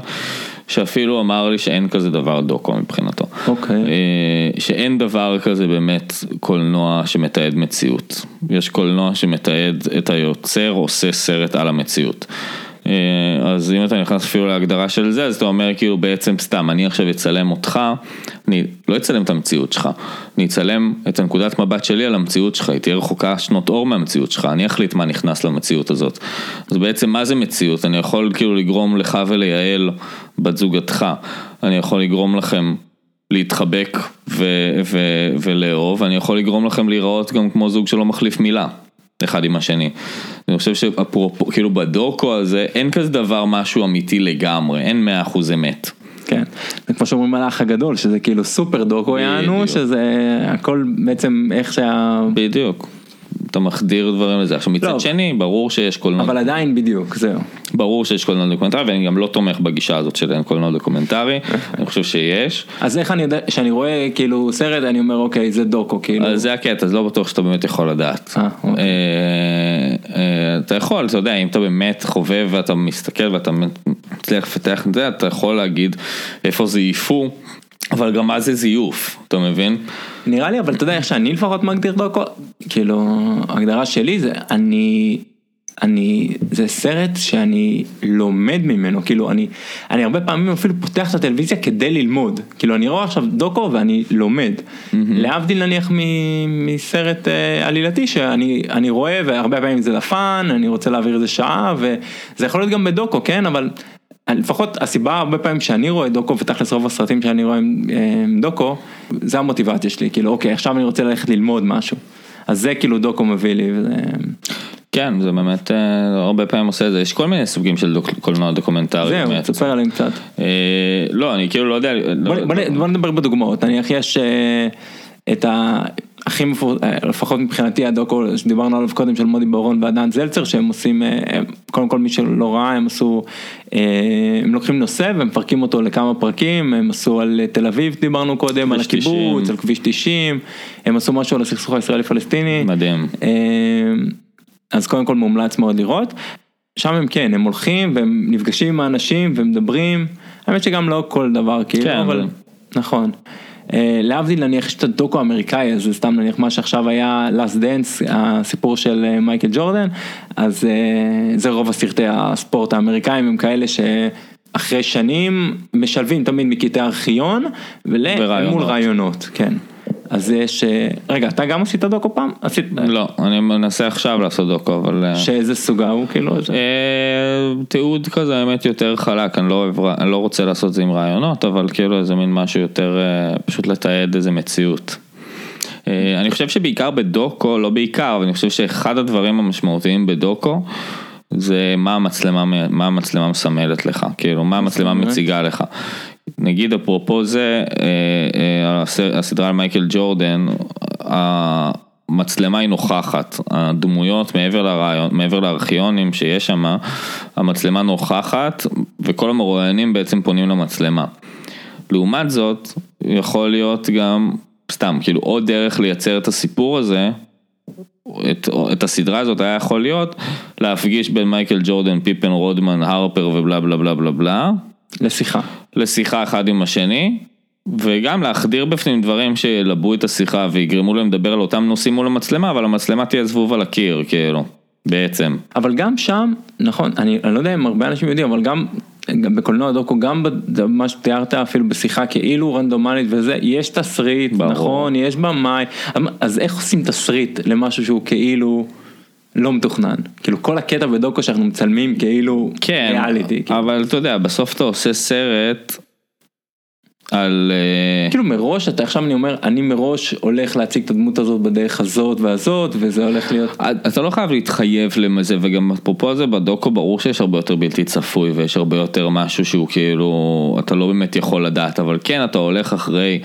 שאפילו אמר לי שאין כזה דבר דוקו מבחינתו. אוקיי. אה, שאין דבר כזה באמת קולנוע שמתעד מציאות. יש קולנוע שמתעד את היוצר עושה סרט על המציאות. אה, אז אם אתה נכנס אפילו להגדרה של זה, אז אתה אומר כאילו בעצם סתם, אני עכשיו אצלם אותך, אני לא אצלם את המציאות שלך, אני אצלם את הנקודת מבט שלי על המציאות שלך, היא תהיה רחוקה שנות אור מהמציאות שלך, אני אחליט מה נכנס למציאות הזאת. אז בעצם מה זה מציאות? אני יכול כאילו לגרום לך וליעל בת זוגתך, אני יכול לגרום לכם להתחבק ו- ו- ולאהוב, אני יכול לגרום לכם להיראות גם כמו זוג שלא מחליף מילה. אחד עם השני. אני חושב שאפרופו, כאילו בדוקו הזה אין כזה דבר משהו אמיתי לגמרי, אין מאה אחוז אמת. כן, זה כמו שאומרים על האח הגדול, שזה כאילו סופר דוקו יענו. שזה הכל בעצם איך שה... בדיוק. אתה מחדיר דברים לזה. עכשיו מצד לא. שני, ברור שיש קולנוע, אבל עדיין בדיוק, זהו. ברור שיש קולנוע דוקומנטרי, ואני גם לא תומך בגישה הזאת של אין קולנוע דוקומנטרי, אני חושב שיש. אז איך אני יודע, כשאני רואה כאילו סרט, אני אומר אוקיי, זה דוקו, כאילו. אז זה הקטע, אז לא בטוח שאתה באמת יכול לדעת. אה, אוקיי. אה, אה, אתה יכול, אתה יודע, אם אתה באמת חובב ואתה מסתכל ואתה מצליח לפתח את זה, אתה יכול להגיד איפה זייפו, אבל גם מה זה זיוף, אתה מבין? נראה לי, אבל אתה יודע איך שאני לפחות מגדיר דוקו, כאילו, ההגדרה שלי זה, אני, אני, זה סרט שאני לומד ממנו, כאילו, אני, אני הרבה פעמים אפילו פותח את הטלוויזיה כדי ללמוד, כאילו, אני רואה עכשיו דוקו ואני לומד, להבדיל נניח מ- מסרט אה, עלילתי שאני אני רואה, והרבה פעמים זה לפן, אני רוצה להעביר איזה שעה, וזה יכול להיות גם בדוקו, כן, אבל... לפחות הסיבה הרבה פעמים שאני רואה דוקו ותכלס רוב הסרטים שאני רואה עם דוקו זה המוטיבציה שלי כאילו אוקיי עכשיו אני רוצה ללכת ללמוד משהו אז זה כאילו דוקו מביא לי וזה כן, זה באמת, אה, הרבה פעמים עושה את זה, יש כל מיני סוגים של דוק, קולנוע דוקומנטרי. זהו. תספר עליהם קצת אה, לא, אני כאילו לא יודע, בוא, לא- בוא, נ- בוא נדבר בדוגמאות נניח יש אה, את ה... הכי מפורסם, לפחות מבחינתי הדוקו שדיברנו עליו קודם של מודי בר-און וענת זלצר שהם עושים, אה, הם- קודם כל מי שלא ראה הם עשו, אה, הם לוקחים נושא ומפרקים אותו לכמה פרקים, הם עשו על תל אביב דיברנו קודם, על כביש 90. הקיבוץ, על כביש 90, הם עשו משהו על הסכסוך הישראלי פלסטיני. מדהים. אה, אז קודם כל מומלץ מאוד לראות. שם הם כן, הם הולכים והם נפגשים עם האנשים ומדברים, האמת שגם לא כל דבר כאילו, כן, אבל נכון. אה, להבדיל נניח יש את הדוקו האמריקאי, אז סתם נניח מה שעכשיו היה Last Dance, הסיפור של אה, מייקל ג'ורדן, אז אה, זה רוב הסרטי הספורט האמריקאים הם כאלה שאחרי שנים משלבים תמיד מקטעי ארכיון, ול- ורעיונות. מול רעיונות, כן. אז יש, רגע, אתה גם עשית דוקו פעם? עשית, לא, אני מנסה עכשיו לעשות דוקו, אבל... אה, שאיזה סוגה הוא כאילו? אה, תיעוד כזה האמת יותר חלק, אני לא, אוהב, אני לא רוצה לעשות את זה עם רעיונות, אבל כאילו איזה מין משהו יותר, אה, פשוט לתעד איזה מציאות. אה, אני חושב שבעיקר בדוקו, לא בעיקר, אבל אני חושב שאחד הדברים המשמעותיים בדוקו, זה מה המצלמה, מה המצלמה מסמלת לך, כאילו מה המצלמה? מציגה לך. נגיד אפרופו זה, אה, אה, הס- הסדרה על מייקל ג'ורדן, המצלמה היא נוכחת, הדמויות מעבר לרעיון, מעבר לארכיונים שיש שם, המצלמה נוכחת וכל המרואיינים בעצם פונים למצלמה. לעומת זאת, יכול להיות גם, סתם, כאילו עוד דרך לייצר את הסיפור הזה, את, את הסדרה הזאת היה יכול להיות להפגיש בין מייקל ג'ורדן, פיפן, רודמן, הרפר ובלה בלה בלה בלה בלה, לשיחה. לשיחה אחד עם השני, וגם להחדיר בפנים דברים שילבו את השיחה ויגרמו להם לדבר על אותם נושאים מול המצלמה, אבל המצלמה תהיה זבוב על הקיר, כאילו, בעצם. אבל גם שם, נכון, אני, אני לא יודע אם הרבה אנשים יודעים, אבל גם, גם בקולנוע דוקו, גם במה שתיארת אפילו בשיחה כאילו רנדומלית וזה, יש תסריט, ברור. נכון, יש במאי, אז איך עושים תסריט למשהו שהוא כאילו לא מתוכנן? כאילו כל הקטע בדוקו שאנחנו מצלמים כאילו כן, ריאליטי. כאילו. אבל אתה יודע, בסוף אתה עושה סרט, על... אה, כאילו מראש, אתה עכשיו אני אומר, אני מראש הולך להציג את הדמות הזאת בדרך הזאת והזאת, וזה הולך להיות... אתה לא חייב להתחייב לזה, וגם אפרופו זה בדוקו ברור שיש הרבה יותר בלתי צפוי, ויש הרבה יותר משהו שהוא כאילו, אתה לא באמת יכול לדעת, אבל כן, אתה הולך אחרי,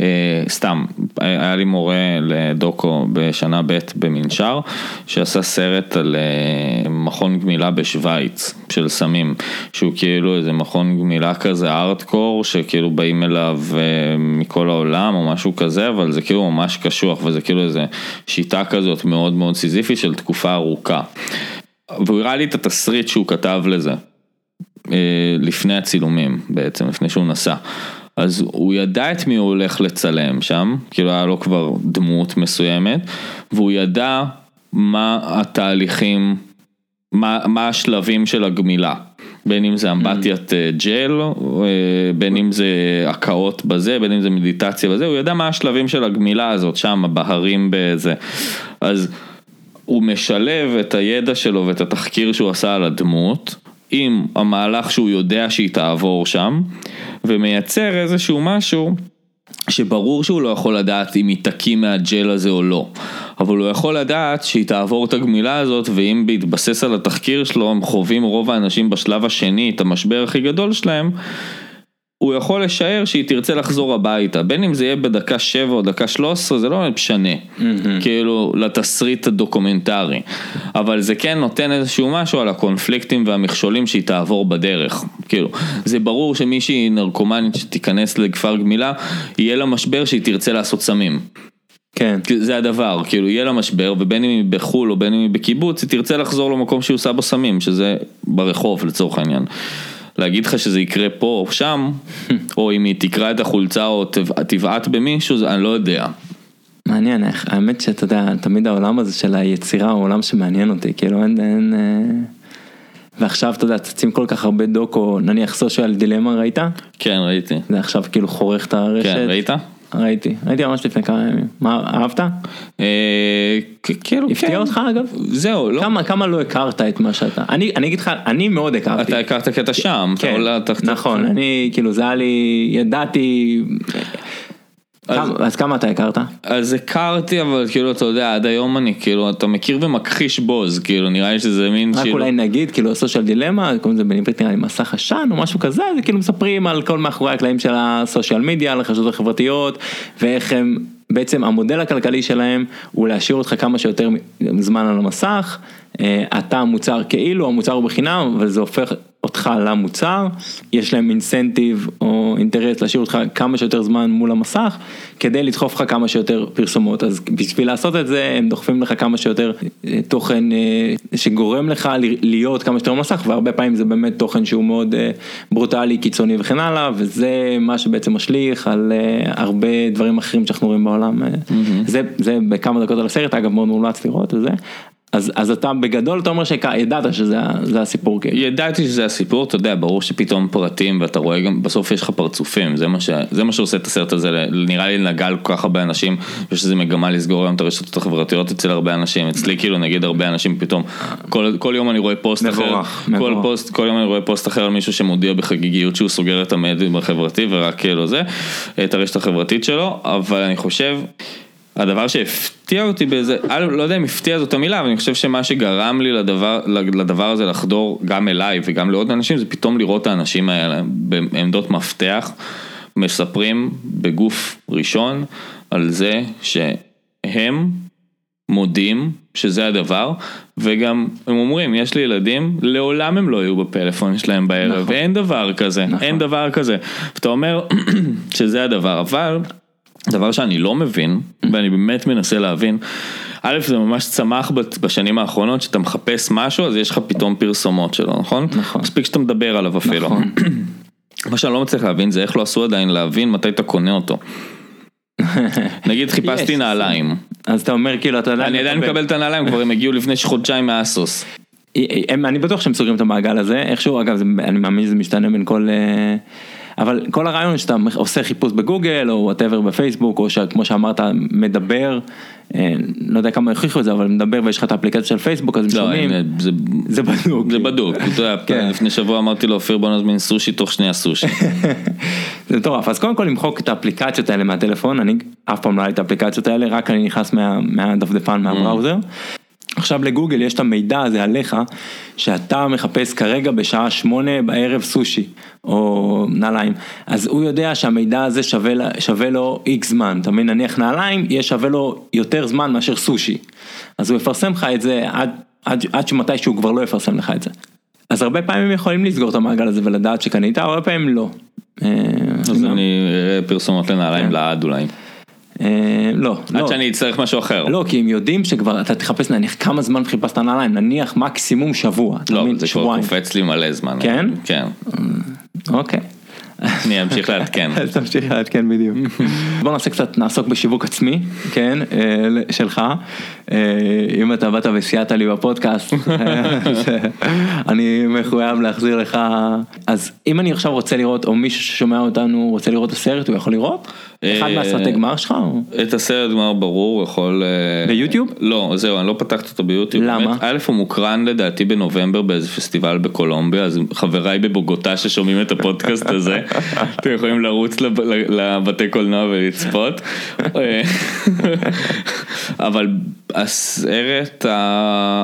אה, סתם, היה לי מורה לדוקו בשנה ב' במנשר, שעשה סרט על אה, מכון גמילה בשוויץ, של סמים, שהוא כאילו איזה מכון גמילה כזה ארטקור, שכאילו באים אליו אה, מכל העולם או משהו כזה, אבל זה כאילו ממש קשוח וזה כאילו איזה שיטה כזאת מאוד מאוד סיזיפית של תקופה ארוכה. והוא הראה לי את התסריט שהוא כתב לזה, אה, לפני הצילומים בעצם, לפני שהוא נסע. אז הוא ידע את מי הוא הולך לצלם שם, כאילו היה לו כבר דמות מסוימת, והוא ידע מה התהליכים, מה, מה השלבים של הגמילה. בין אם זה אמבטיית אה, ג'ל, אה, בין אם זה הקאות בזה, בין אם זה מדיטציה בזה, הוא ידע מה השלבים של הגמילה הזאת שם, בהרים בזה. אז הוא משלב את הידע שלו ואת התחקיר שהוא עשה על הדמות, עם המהלך שהוא יודע שהיא תעבור שם, ומייצר איזשהו משהו שברור שהוא לא יכול לדעת אם היא תקים מהג'ל הזה או לא. אבל הוא יכול לדעת שהיא תעבור את הגמילה הזאת, ואם בהתבסס על התחקיר שלו, הם חווים רוב האנשים בשלב השני את המשבר הכי גדול שלהם, הוא יכול לשער שהיא תרצה לחזור הביתה, בין אם זה יהיה בדקה 7 או דקה 13, זה לא משנה, mm-hmm. כאילו, לתסריט הדוקומנטרי. אבל זה כן נותן איזשהו משהו על הקונפליקטים והמכשולים שהיא תעבור בדרך. כאילו, זה ברור שמישהי נרקומנית שתיכנס לכפר גמילה, יהיה לה משבר שהיא תרצה לעשות סמים. כן. זה הדבר, כאילו יהיה לה משבר, ובין אם היא בחו"ל או בין אם היא בקיבוץ, היא תרצה לחזור למקום שהיא עושה בו סמים, שזה ברחוב לצורך העניין. להגיד לך שזה יקרה פה או שם, או אם היא תקרא את החולצה או תבעט במישהו, אני לא יודע. מעניין איך, האמת שאתה יודע, תמיד העולם הזה של היצירה הוא עולם שמעניין אותי, כאילו אין, אין, אה, ועכשיו אתה יודע, צצים כל כך הרבה דוקו, נניח סושיאל דילמה ראית? כן, ראיתי. זה עכשיו כאילו חורך את הרשת. כן, ראית? ראיתי, ראיתי ממש לפני כמה ימים. מה, אהבת? אה, כאילו, הפתיע כן. אותך אגב? זהו, לא. כמה, כמה לא הכרת את מה שאתה, אני, אני אגיד לך, אני מאוד הכרתי. אתה הכרת שם, אתה כן, עולה, אתה קצת- נכון, אני, כאילו זה היה לי, ידעתי, אז- כמה- אז כמה אתה הכרת? אז הכרתי, אבל כאילו, אתה יודע, עד היום אני, כאילו, אתה מכיר ומכחיש בוז, כאילו, נראה לי שזה מין, רק כאילו, אולי נגיד, כאילו הסושיאל דילמה, קוראים לזה בעברית נראה לי מסך עשן או משהו כזה, זה כאילו מספרים על כל מאחורי הקלעים של הסושיאל מדיה, על הרשתות החברתיות, ואיך הם, בעצם המודל הכלכלי שלהם הוא להשאיר אותך כמה שיותר זמן על המסך, אה, אתה המוצר כאילו, המוצר הוא בחינם, אבל זה הופך אותך למוצר, יש להם אינסנטיב או אינטרס להשאיר אותך כמה שיותר זמן מול המסך, כדי לדחוף לך כמה שיותר פרסומות, אז בשביל לעשות את זה הם דוחפים לך כמה שיותר אה, תוכן אה, שגורם לך להיות כמה שיותר במסך, והרבה פעמים זה באמת תוכן שהוא מאוד אה, ברוטלי, קיצוני וכן הלאה, וזה מה שבעצם משליך על הרבה דברים אחרים שאנחנו רואים בעולם, אה, זה, זה בכמה דקות על הסרט, אגב מאוד מומלץ לראות וזה. אז, אז אתה בגדול אתה אומר שידעת שזה הסיפור כאילו. ידעתי שזה הסיפור, אתה יודע, ברור שפתאום פרטים ואתה רואה גם, בסוף יש לך פרצופים, זה מה, ש, זה מה שעושה את הסרט הזה, נראה לי נגע לכל כך הרבה אנשים, יש איזה מגמה לסגור היום את הרשתות החברתיות אצל הרבה אנשים, אצלי כאילו נגיד הרבה אנשים פתאום, כל, כל יום אני רואה פוסט מבורך, אחר, כל, מבורך. פוסט, כל יום אני רואה פוסט אחר על מישהו שמודיע בחגיגיות שהוא סוגר את המדיום החברתי ורק כאילו זה, את הרשת החברתית שלו, אבל אני חושב... הדבר שהפתיע אותי באיזה, א', לא יודע אם הפתיע זאת המילה, אבל אני חושב שמה שגרם לי לדבר, לדבר הזה לחדור גם אליי וגם לעוד אנשים, זה פתאום לראות את האנשים האלה בעמדות מפתח, מספרים בגוף ראשון על זה שהם מודים שזה הדבר, וגם הם אומרים, יש לי ילדים, לעולם הם לא יהיו בפלאפון שלהם בערב, נכון. ואין דבר כזה, נכון. אין דבר כזה. ואתה אומר שזה הדבר, אבל דבר שאני לא מבין, ואני באמת מנסה להבין, א', זה ממש צמח בשנים האחרונות, שאתה מחפש משהו, אז יש לך פתאום פרסומות שלו, נכון? נכון. מספיק שאתה מדבר עליו אפילו. נכון. מה שאני לא מצליח להבין זה איך לא עשו עדיין להבין מתי אתה קונה אותו. נגיד חיפשתי יש, נעליים, אז אתה אומר כאילו אתה עדיין אני עדיין מקבל את הנעליים, כבר הם הגיעו לפני חודשיים מ ASOS. הם, אני בטוח שהם סוגרים את המעגל הזה, איכשהו, אגב, זה, אני מאמין שזה משתנה בין כל... אה, אבל כל הרעיון שאתה עושה חיפוש בגוגל או whatever בפייסבוק, או שכמו שאמרת, מדבר, אה, לא יודע כמה יוכיחו את זה, אבל מדבר ויש לך את האפליקציה של פייסבוק, אז הם לא, שומעים, אין, זה, זה בדוק. זה בדוק, אתה יודע, כן. לפני שבוע אמרתי לאופיר בוא נזמין סושי תוך שנייה סושי. זה מטורף, אז קודם כל למחוק את האפליקציות האלה מהטלפון, אני אף פעם לא היה לי את האפליקציות האלה, רק אני נכנס מה- מהדפדפן, מהבראוזר. עכשיו לגוגל יש את המידע הזה עליך, שאתה מחפש כרגע בשעה שמונה בערב סושי, או נעליים, אז הוא יודע שהמידע הזה שווה, שווה לו איקס זמן, אתה מבין, נניח נעליים, יהיה שווה לו יותר זמן מאשר סושי, אז הוא יפרסם לך את זה עד, עד, עד שמתי שהוא כבר לא יפרסם לך את זה. אז הרבה פעמים יכולים לסגור את המעגל הזה ולדעת שקנית, הרבה פעמים לא. אה, אז אני אראה פרסומות לנעליים כן. לעד אולי. אה, לא, עד לא. שאני אצטרך משהו אחר. לא, כי הם יודעים שכבר אתה תחפש נניח כמה זמן חיפשת נעליים, נניח מקסימום שבוע, לא? זה כבר. קופץ לי מלא זמן. כן? כן. אוקיי. אני אמשיך לעדכן. תמשיך לעדכן בדיוק. בוא נעשה קצת, נעסוק בשיווק עצמי, כן, אה, שלך. אה, אם אתה באת וסייעת לי בפודקאסט, אה, אני מחויב להחזיר לך. אז אם אני עכשיו רוצה לראות, או מישהו ששומע אותנו רוצה לראות את הסרט, הוא יכול לראות? אחד אה, מהסרטי גמר שלך? את הסרט גמר ברור, יכול... אה, ביוטיוב? לא, זהו, אני לא פתחתי אותו ביוטיוב. למה? א', הוא מוקרן לדעתי בנובמבר באיזה פסטיבל בקולומביה, אז חבריי בבוגוטה ששומעים את הפודקאסט הזה, אתם יכולים לרוץ לב- לבתי קולנוע ולצפות. אה, אבל הסרט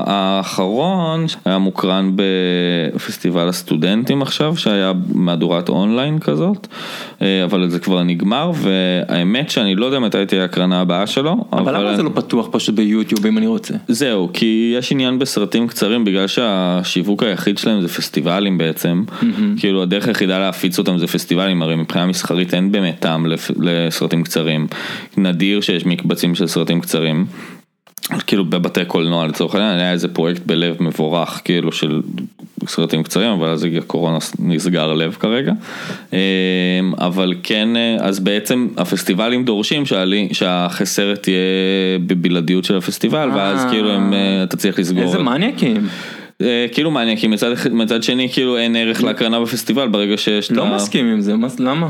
האחרון היה מוקרן בפסטיבל הסטודנטים עכשיו, שהיה מהדורת אונליין כזאת, אבל זה כבר נגמר, והאמת שאני לא יודע מתי תהיה הקרנה הבאה שלו. אבל למה זה לא פתוח פשוט ביוטיוב אם אני רוצה? זהו, כי יש עניין בסרטים קצרים בגלל שהשיווק היחיד שלהם זה פסטיבלים בעצם, כאילו הדרך היחידה להפיץ אותם זה פסטיבלים, הרי מבחינה מסחרית אין באמת טעם לסרטים קצרים, נדיר שיש מקבצים של סרטים קצרים. כאילו בבתי קולנוע לצורך העניין היה איזה פרויקט בלב מבורך כאילו של סרטים קצרים אבל אז הגיע קורונה נסגר לב כרגע אמ, אבל כן אז בעצם הפסטיבלים דורשים שעלי- שהסרט יהיה בבלעדיות של הפסטיבל ואז אה. כאילו הם, אה, אתה צריך לסגור איזה מניאקים. אה, כאילו מעניין כי מצד, מצד שני כאילו אין ערך להקרנה בפסטיבל ברגע שיש את לא ה... מסכים עם זה, מה- למה?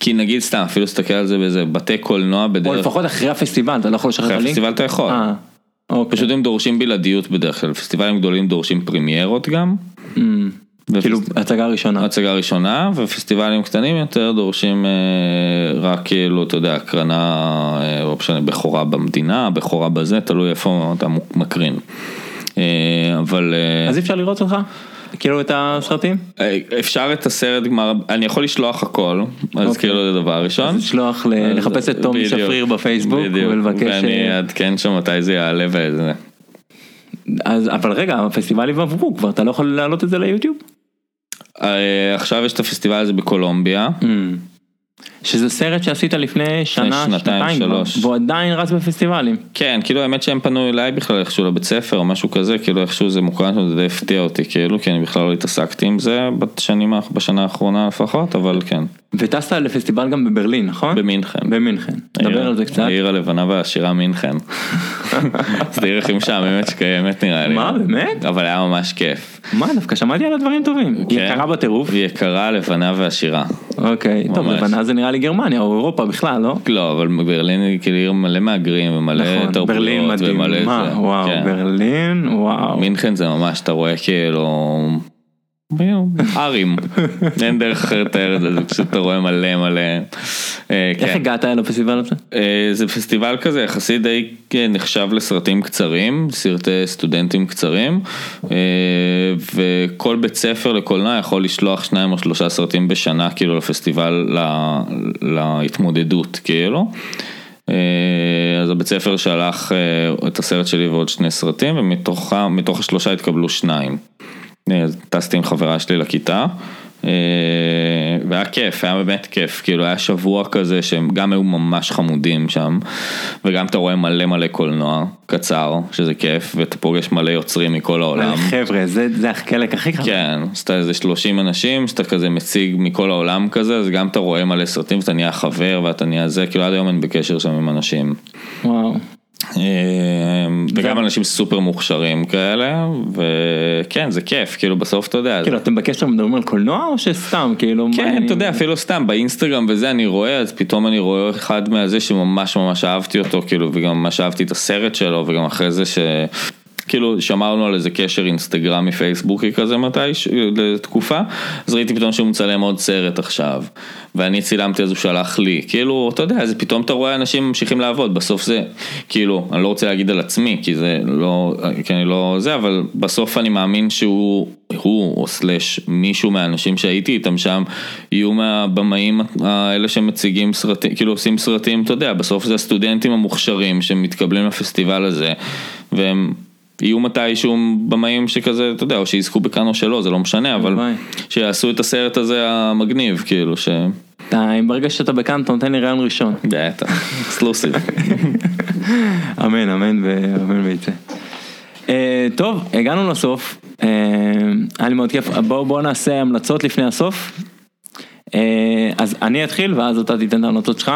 כי נגיד סתם אפילו תסתכל על זה באיזה בתי קולנוע או בדרך לפחות אחרי הפסטיבל, אתה לא יכול לשחרר אחרי לי? הפסטיבל אתה יכול. אה, אוקיי. פשוט הם דורשים בלעדיות בדרך כלל, פסטיבלים גדולים דורשים פרימיירות גם, אמ, כאילו הצגה ראשונה. הצגה ראשונה, ופסטיבלים קטנים יותר דורשים אה, רק כאילו, אתה יודע, הקרנה, אה, לא משנה, בכורה במדינה, בכורה בזה, תלוי איפה אתה מקרין. אה, אבל אה, אז אפשר לראות אותך? כאילו את הסרטים? אה, אפשר את הסרט גמר, אני יכול לשלוח הכל, אז אוקיי. כאילו זה דבר ראשון. אז לשלוח, לחפש את בדיוק, שפריר בפייסבוק ולבקש... ואני אעדכן שם מתי זה יעלה וזה. אז אבל רגע, הפסטיבלים עברו כבר, אתה לא יכול להעלות את זה ליוטיוב? עכשיו יש את הפסטיבל הזה בקולומביה. אמ, שזה סרט שעשית לפני שנה, שנתיים, שנתיים שלוש. והוא עדיין רץ בפסטיבלים. כן, כאילו האמת שהם פנו אליי בכלל איכשהו לבית ספר או משהו כזה, כאילו איכשהו זה מוקרן שם, זה די הפתיע אותי, כאילו, כי אני בכלל לא התעסקתי עם זה בשנים, בשנה האחרונה לפחות, אבל כן, וטסת לפסטיבל גם בברלין, נכון? במינכן. במינכן. העיר- דבר על זה קצת. העיר הלבנה והעשירה מינכן. זו עיר הכי משעממת שקיימת נראה לי. מה, באמת? אבל היה ממש כיף. מה, דווקא שמעתי על הדברים טובים. כן. יקרה בטירוף. יקרה, לבנה ועשירה. אוקיי, טוב. לבנה זה נראה לי גרמניה או אירופה בכלל, לא? לא, אבל ברלין היא כאילו עיר מלא מהגרים ומלא נכון, תרבויות ברלין מדהים, ומלא מה, זה. וואו, כן. ברלין, וואו. מינכן זה ממש, אתה רואה כאילו... ערים, אין דרך אחרת לתאר את זה, זה פשוט אתה רואה מלא מלא. אה, איך כן. הגעת לפסטיבל הזה? אה, זה פסטיבל כזה יחסית די כן, נחשב לסרטים קצרים, סרטי סטודנטים קצרים, אה, וכל בית ספר לקולנוע יכול לשלוח שניים או שלושה סרטים בשנה כאילו לפסטיבל לה- להתמודדות כאילו. אז הבית ספר שלח את הסרט שלי ועוד שני סרטים ומתוך השלושה התקבלו שניים. אז טסתי עם חברה שלי לכיתה. אה, והיה כיף, היה באמת כיף, כאילו היה שבוע כזה שהם גם היו ממש חמודים שם, וגם אתה רואה מלא מלא קולנוע קצר, שזה כיף, ואתה פוגש מלא יוצרים מכל העולם. חבר'ה, זה זה החלק הכי חשוב. כן, אז אתה איזה 30 אנשים שאתה כזה מציג מכל העולם כזה, אז גם אתה רואה מלא סרטים ואתה נהיה חבר ואתה נהיה זה, כאילו עד היום אני בקשר שם עם אנשים. וואו. אה, וגם אנשים סופר מוכשרים כאלה, וכן, זה כיף, כאילו בסוף אתה יודע. כאילו, אתם בקשר מדברים על קולנוע או שסתם, כאילו, כן? אתה יודע, אפילו סתם באינסטגרם וזה אני רואה, אז פתאום אני רואה אחד מהזה שממש ממש אהבתי אותו, כאילו, וגם ממש אהבתי את הסרט שלו, וגם אחרי זה ש... כאילו שמרנו על איזה קשר אינסטגרמי פייסבוקי כזה מתי, לתקופה, אז ראיתי פתאום שהוא מצלם עוד סרט עכשיו, ואני צילמתי אז הוא שלח לי, כאילו, אתה יודע, זה פתאום אתה רואה אנשים ממשיכים לעבוד, בסוף זה, כאילו, אני לא רוצה להגיד על עצמי, כי זה לא, כי אני לא זה, אבל בסוף אני מאמין שהוא, הוא או סלאש מישהו מהאנשים שהייתי איתם שם, יהיו מהבמאים האלה שמציגים סרטים, כאילו עושים סרטים, אתה יודע, בסוף זה הסטודנטים המוכשרים שמתקבלים לפסטיבל הזה, והם... יהיו מתישהו במאים שכזה, אתה יודע, או שיזכו בכאן או שלא, זה לא משנה, אבל. שיעשו את הסרט הזה המגניב, כאילו, ש... אתה, ברגע שאתה בכאן, אתה נותן לי רעיון ראשון. בטח, אקסקלוסיב. אמן, אמן ואמן ויצא. אה, טוב, הגענו לסוף. אה, היה לי מאוד כיף. בואו בוא נעשה המלצות לפני הסוף. אה, אז אני אתחיל ואז אתה תיתן את ההמלצות שלך.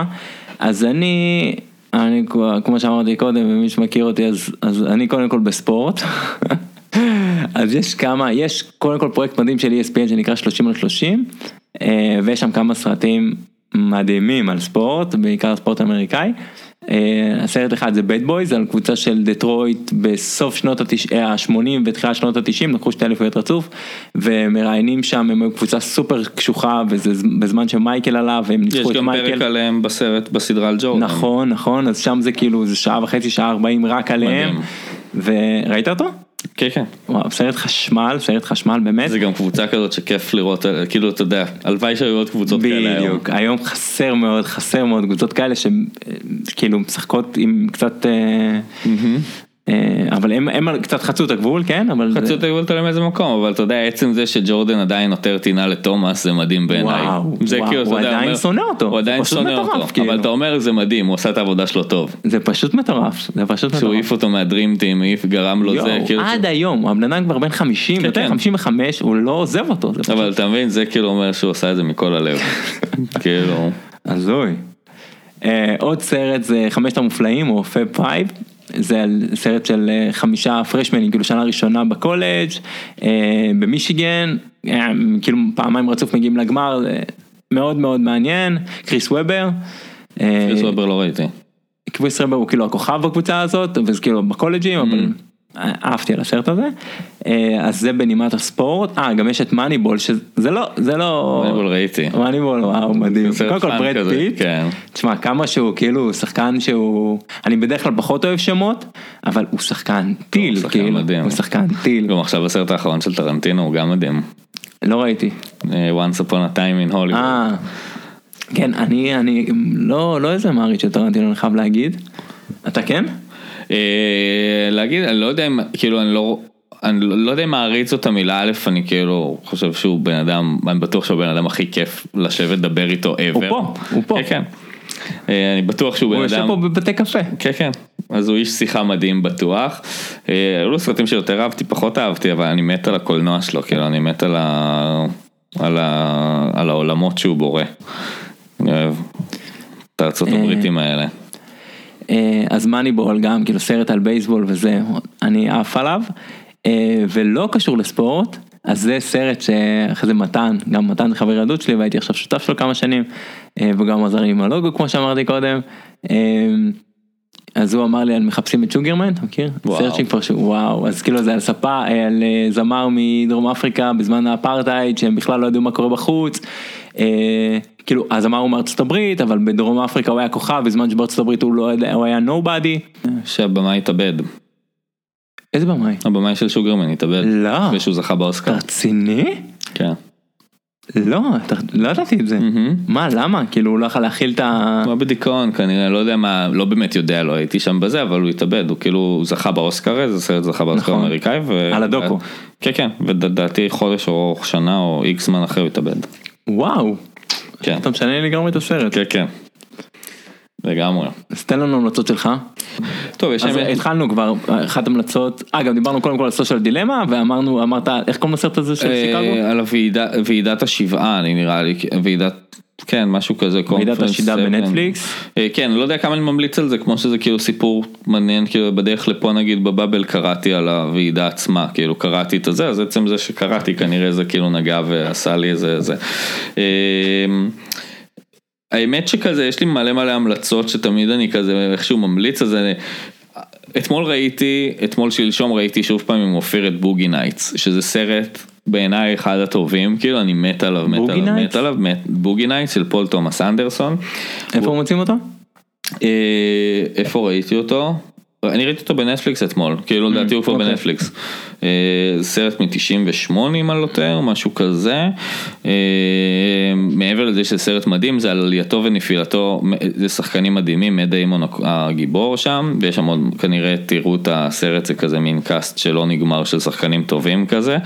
אז אני, אני כמו שאמרתי קודם, ומי שמכיר אותי, אז, אז אני קודם כל בספורט. אז יש כמה, יש קודם כל פרויקט מדהים של ESPN שנקרא 30 על 30, אה, ויש שם כמה סרטים מדהימים על ספורט, בעיקר ספורט אמריקאי. אה, הסרט אחד זה Bad Boys על קבוצה של דטרויט בסוף שנות ה-80 ותחילת שנות ה-90, לקחו שתי אליפויות רצוף, ומראיינים שם, הם היו קבוצה סופר קשוחה, וזה בזמן שמייקל עלה, והם יש ניצחו את גם מייקל. פרק עליהם בסרט, בסדרה על ג'ורדן. נכון, נכון, אז שם זה כאילו, זה שעה וחצי, שעה ארבעים רק עליהם. וראית אותו? כן, כן. וואו, סרט חשמל, סרט חשמל באמת. זה גם קבוצה כזאת שכיף לראות, כאילו, אתה יודע, הלוואי שהיו עוד קבוצות כאלה היום. בדיוק, היום חסר מאוד, חסר מאוד קבוצות כאלה שכאילו משחקות עם קצת, אה, אה, אבל הם הם קצת חצו את הגבול, כן? אבל זה- חצי אותה גבולת עליהם איזה מקום, אבל אתה יודע, עצם זה שג'ורדן עדיין נותר טינה לתומאס זה מדהים בעיניי. וואו, זה וואו, כאילו, אתה הוא עדיין אומר- שונא אותו, הוא זה עדיין שונא מטורף, אותו, כאילו. אבל אתה אומר זה מדהים, הוא עשה את העבודה שלו טוב. זה פשוט מטורף, זה פשוט שהוא מטורף. העיף אותו מהדרים טים, העיף, גרם לו זה, יואו, כאילו, עד היום, הבן אדם כבר בן 50, כן, יותר כן. 55, הוא לא עוזב אותו, זה פשוט אבל אתה מבין, זה כאילו אומר שהוא עשה את זה מכל הלב. כאילו, הזוי. אה, עוד סרט זה חמשת המופלאים או Fab Five. זה על סרט של אה, חמישה פרשמנים, כאילו שנה ראשונה בקולג' אה, במישיגן, אה, כאילו פעמיים רצוף מגיעים לגמר, מאוד מאוד מעניין, כריס וובר. אה, כריס וובר לא ראיתי. כריס וובר הוא כאילו הכוכב בקבוצה הזאת, וזה כאילו בקולג'ים, אבל אהבתי על הסרט הזה. אה, אז זה בנימת הספורט, אה גם יש את Moneyball, שזה לא, זה לא... Moneyball ראיתי. Moneyball, וואו, מדהים. קודם כל ברד פיט, כן. תשמע כמה שהוא כאילו שחקן שהוא, אני בדרך כלל פחות אוהב שמות, אבל הוא שחקן טיל, כאילו, מדהים. הוא שחקן טיל, גם עכשיו בסרט האחרון של טרנטינו הוא גם מדהים. לא ראיתי. אה, Once upon a time in Hollywood. אה, כן, אני, אני לא, לא איזה מעריץ של טרנטינו, אני חייב להגיד. אתה כן? אה, להגיד, אני לא יודע אם, כאילו, אני לא... אני לא לא יודע אם מעריץ זאת המילה א', אני כאילו חושב שהוא בן אדם, אני בטוח שהוא הבן אדם הכי כיף לשבת לדבר איתו ever. הוא פה, הוא פה. כן, כן. אה, אני בטוח שהוא בן הוא אדם. יושב פה בבתי קפה. כן, כן. אז הוא איש שיחה מדהים בטוח. אה, היו לו סרטים שיותר אהבתי, פחות אהבתי, אבל אני מת על הקולנוע שלו, כאילו, אני מת על, ה... על, ה... על העולמות שהוא בורא. אני אוהב את הארצות הבריטים האלה. אה, אז מאניבול גם, כאילו סרט על בייסבול וזה, אני עף עליו, אה, ולא קשור לספורט, אז זה סרט שאחרי זה מתן, גם מתן חבר ילדות שלי והייתי עכשיו שותף שלו כמה שנים, אה, וגם עזר לי עם הלוגו כמו שאמרתי קודם. אז הוא אמר לי על מחפשים את שוגרמן, אתה מכיר? וואו. Searching for וואו, אז כאילו זה על ספה, על זמר מדרום אפריקה בזמן האפרטהייד, שהם בכלל לא ידעו מה קורה בחוץ. כאילו, הזמר הוא מארצות הברית, אבל בדרום אפריקה הוא היה כוכב, בזמן שבארצות הברית הוא לא ידוע, הוא היה nobody. שהבמאי התאבד, איזה במאי? הבמאי של שוגרמן התאבד. לא. אחרי שהוא זכה באוסקר. אתה רציני? כן. לא, לא ידעתי את זה. מה, למה? כאילו, הוא לא יכול להכיל את ה... הוא היה בדיכאון כנראה, לא יודע מה, לא באמת יודע, לא הייתי שם בזה, אבל הוא התאבד, הוא כאילו הוא זכה באוסקר, איזה סרט זכה באוסקר נכון. האמריקאי. ו- על הדוקו. כן, כן, ולדעתי חודש או שנה או איקס זמן אחרי הוא התאבד. וואו. כן, אתה משנה לגמרי את הסרט. כן, כן. לגמרי. אז תן לנו המלצות שלך. טוב, יש אז התחלנו כבר, אחת המלצות, אה גם דיברנו קודם כל על סושיאל דילמה, ואמרנו, אמרת, איך קוראים לסרט הזה של אה, שיקגו? על ועידת השבעה, אני נראה לי, ועידת, כן, משהו כזה. ועידת שיקגו 7. בנטפליקס? אה, כן, לא יודע כמה אני ממליץ על זה, כמו שזה כאילו סיפור מעניין, כאילו בדרך לפה נגיד ב Bubble קראתי על הוועידה עצמה, כאילו קראתי את הזה, אז עצם זה שקראתי כנראה זה כאילו נגע ועשה לי איזה זה. האמת שכזה, יש לי מלא מלא המלצות שתמיד אני כזה איכשהו ממליץ, אז אני... אתמול ראיתי, אתמול שלשום ראיתי שוב פעם עם אופיר את Boogie Nights, שזה סרט בעיניי אחד הטובים, כאילו אני מת עליו, מת עליו? מת עליו, מת, Boogie Nights של פול תומאס אנדרסון. איפה מוצאים אותו? אה, איפה ראיתי אותו? אני ראיתי אותו בנטפליקס אתמול, כאילו לדעתי הוא כבר אוקיי. בנטפליקס. אה, סרט מ-98 אם אני לא טועה, משהו כזה. אה, מעבר לזה שזה סרט מדהים, זה על עלייתו ונפילתו, זה שחקנים מדהימים, מט דיימון הגיבור שם, ויש שם עוד, כנראה תראו את הסרט, זה כזה מין cast שלא נגמר של שחקנים טובים כזה.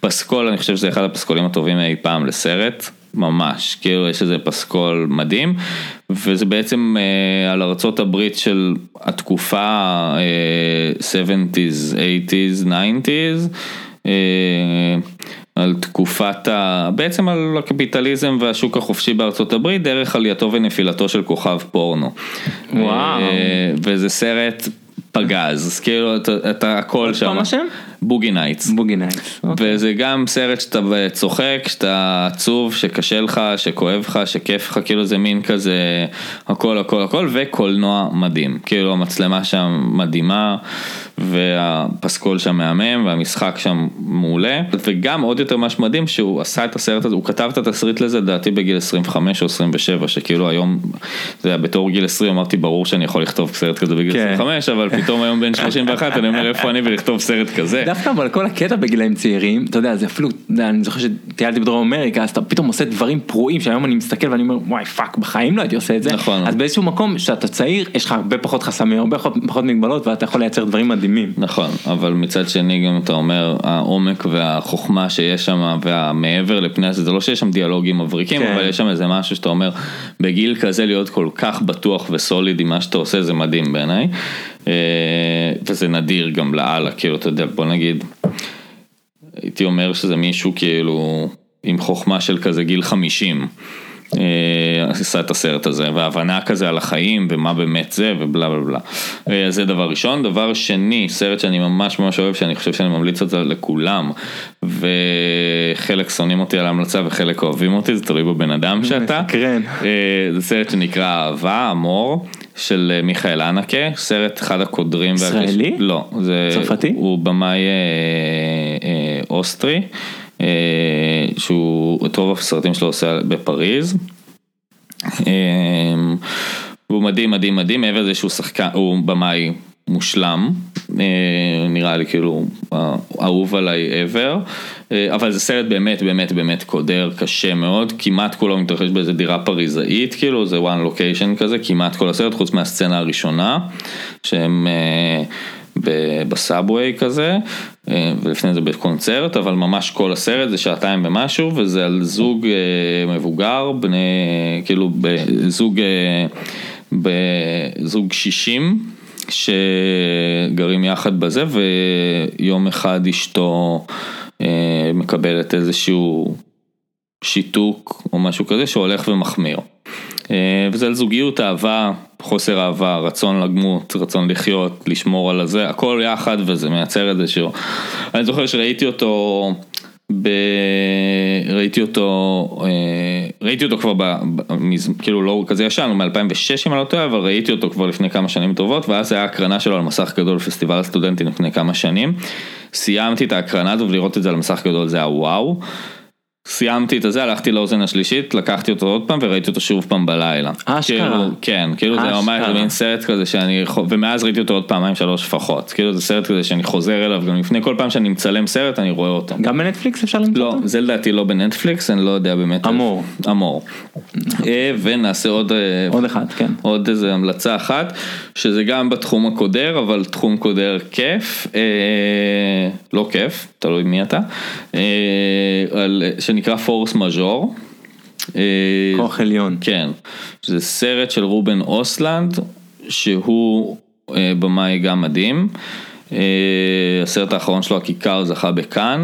פסקול, אני חושב שזה אחד הפסקולים הטובים אי פעם לסרט. ממש, כאילו יש איזה פסקול מדהים, וזה בעצם אה, על ארצות הברית של התקופה אה, 70's, 80's, 90's, אה, על תקופת ה... בעצם על הקפיטליזם והשוק החופשי בארצות הברית, דרך עלייתו ונפילתו של כוכב פורנו. וואו. אה, וזה סרט פגז, אז כאילו אתה, אתה הכל עוד שם. פעם השם? Boogie Nights. Boogie Nights. אוקיי. וזה גם סרט שאתה צוחק, שאתה עצוב, שקשה לך, שכואב לך, שכיף לך, כאילו זה מין כזה הכל הכל הכל, וקולנוע מדהים. כאילו המצלמה שם מדהימה, והפסקול שם מהמם, והמשחק שם מעולה, וגם עוד יותר מה שמדהים שהוא עשה את הסרט הזה, הוא כתב את התסריט לזה לדעתי בגיל 25 או 27, שכאילו היום, זה היה בתור גיל 20 אמרתי ברור שאני יכול לכתוב סרט כזה בגיל כן. 25, אבל פתאום היום בן 31 אני אומר איפה אני ולכתוב סרט כזה. דווקא אבל כל הקטע בגילאים צעירים, אתה יודע, זה אפילו, אני זוכר שטיילתי בדרום אמריקה, אז אתה פתאום עושה דברים פרועים, שהיום אני מסתכל ואני אומר, וואי fuck, בחיים לא הייתי עושה את זה. נכון. אז באיזשהו מקום, שאתה צעיר, יש לך הרבה פחות חסמים, הרבה פחות מגבלות, ואתה יכול לייצר דברים מדהימים. נכון, אבל מצד שני גם אתה אומר, העומק והחוכמה שיש שם והמעבר לפני זה, זה לא שיש שם דיאלוגים מבריקים, כן. אבל יש שם איזה משהו שאתה אומר, בגיל כזה להיות כל כך בטוח וסוליד עם מה שאתה עושה, זה מדהים בעיניי. אה, וזה נדיר גם לאללה, כאילו, אתה יודע, בוא נגיד, הייתי אומר שזה מישהו כאילו עם חוכמה של כזה גיל 50. אה, עשה את הסרט הזה, והבנה כזה על החיים ומה באמת זה ובלה בלה בלה. אה, זה דבר ראשון. דבר שני, סרט שאני ממש ממש אוהב, שאני חושב שאני ממליץ זה לכולם, וחלק שונאים אותי על ההמלצה וחלק אוהבים אותי, זה תלוי בבן אדם שאתה. אה, זה סרט שנקרא אהבה, אמור, של אה, מיכאל אנקה, סרט אחד הקודרים. ישראלי? והקש- לא, זה... צרפתי? הוא במאי אה, אה, אוסטרי, אה, שהוא, את רוב הסרטים שלו עושה בפריז. אה, והוא מדהים מדהים מדהים, מעבר לזה שהוא שחקן, הוא במאי מושלם, אה, נראה לי כאילו אהוב עליי ever, אה, אבל זה סרט באמת באמת באמת קודר, קשה מאוד, כמעט כולו מתרחש באיזה דירה פריזאית, כאילו זה one location כזה, כמעט כל הסרט, חוץ מהסצנה הראשונה, שהם אה, בסאבווי כזה, אה, ולפני זה בקונצרט, אבל ממש כל הסרט זה שעתיים ומשהו, וזה על זוג אה, מבוגר, בני, כאילו בזוג, אה, בזוג 60. שגרים יחד בזה ויום אחד אשתו אה, מקבלת איזשהו שיתוק או משהו כזה שהולך ומחמיר. אה, וזה על זוגיות, אהבה, חוסר אהבה, רצון לגמות, רצון לחיות, לשמור על הזה, הכל יחד וזה מייצר איזשהו... אני זוכר שראיתי אותו, ב... ראיתי אותו, אה, ראיתי אותו כבר, ב... כאילו לא כזה ישן, הוא מ-2006 אם אני לא טועה, אבל ראיתי אותו כבר לפני כמה שנים טובות, ואז היה הקרנה שלו על מסך גדול בפסטיבל הסטודנטים לפני כמה שנים. סיימתי את ההקרנה הזו ולראות את זה על מסך גדול זה היה וואו. סיימתי את הזה, הלכתי לאוזן השלישית, לקחתי אותו עוד פעם וראיתי אותו שוב פעם בלילה. אשכרה. כאילו, כן, כאילו זה ממש אשכרה. זה מין סרט כזה שאני, ומאז ראיתי אותו עוד פעמיים שלוש לפחות. כאילו זה סרט כזה שאני חוזר אליו, גם לפני כל פעם שאני מצלם סרט אני רואה אותו. גם בנטפליקס אפשר למצוא לא, אותו? זה לדעתי לא בנטפליקס, אני לא יודע באמת. אמור. אמור. אה, ונעשה עוד, אה, עוד אחד, כן. עוד איזה המלצה אחת, שזה גם בתחום הקודר, אבל תחום קודר כיף, אה, לא כיף, תלוי מי אתה, אה, על, שנקרא פורס מז'ור. אה, כוח עליון. כן, זה סרט של רובן אוסלנד, שהוא אה, במאי גם מדהים. הסרט האחרון שלו, הכיכר, זכה בכאן,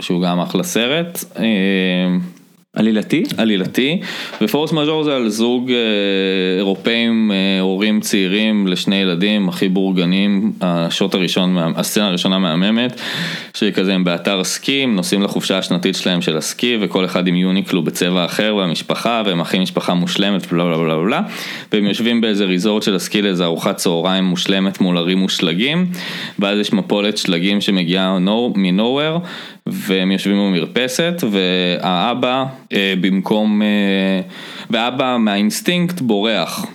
שהוא גם אחלה סרט. עלילתי? עלילתי, ופורס מז'ור זה על זוג אה, אירופאים, אה, הורים צעירים לשני ילדים, הכי בורגנים, השוט הראשון, הסצנה הראשונה מהממת, שכזה הם באתר סקי, הם נוסעים לחופשה השנתית שלהם של הסקי, וכל אחד עם יוניקלו בצבע אחר, והמשפחה, והם הכי משפחה מושלמת, בלה בלה בלה בלה, והם יושבים באיזה ריזורט של הסקי לאיזה ארוחת צהריים מושלמת מול ערים ושלגים, ואז יש מפולת שלגים שמגיעה מנוהוור, והם יושבים במרפסת, והאבא אה, במקום, אה, והאבא מהאינסטינקט בורח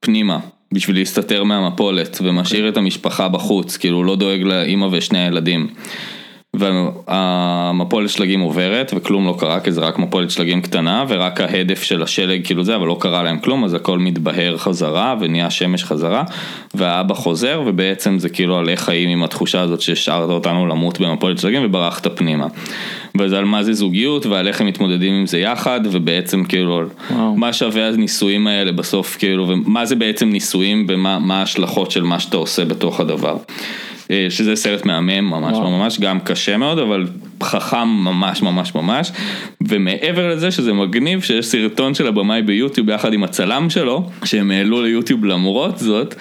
פנימה. בשביל להסתתר מהמפולת ומשאיר את המשפחה בחוץ, כאילו הוא לא דואג לאימא ושני הילדים. והמפולת שלגים עוברת וכלום לא קרה כי זה רק מפולת שלגים קטנה ורק ההדף של השלג כאילו זה אבל לא קרה להם כלום אז הכל מתבהר חזרה ונהיה שמש חזרה והאבא חוזר ובעצם זה כאילו על איך חיים עם התחושה הזאת שהשארת אותנו למות במפולת שלגים וברחת פנימה. וזה על מה זה זוגיות ועל איך הם מתמודדים עם זה יחד ובעצם כאילו וואו. מה שווה הניסויים האלה בסוף כאילו ומה זה בעצם ניסויים ומה ההשלכות של מה שאתה עושה בתוך הדבר. אה, שזה סרט מהמם ממש. ממש, גם קשה מאוד, אבל חכם ממש ממש ממש, ומעבר לזה שזה מגניב שיש סרטון של הבמאי ביוטיוב יחד עם הצלם שלו, שהם העלו ליוטיוב למרות זאת,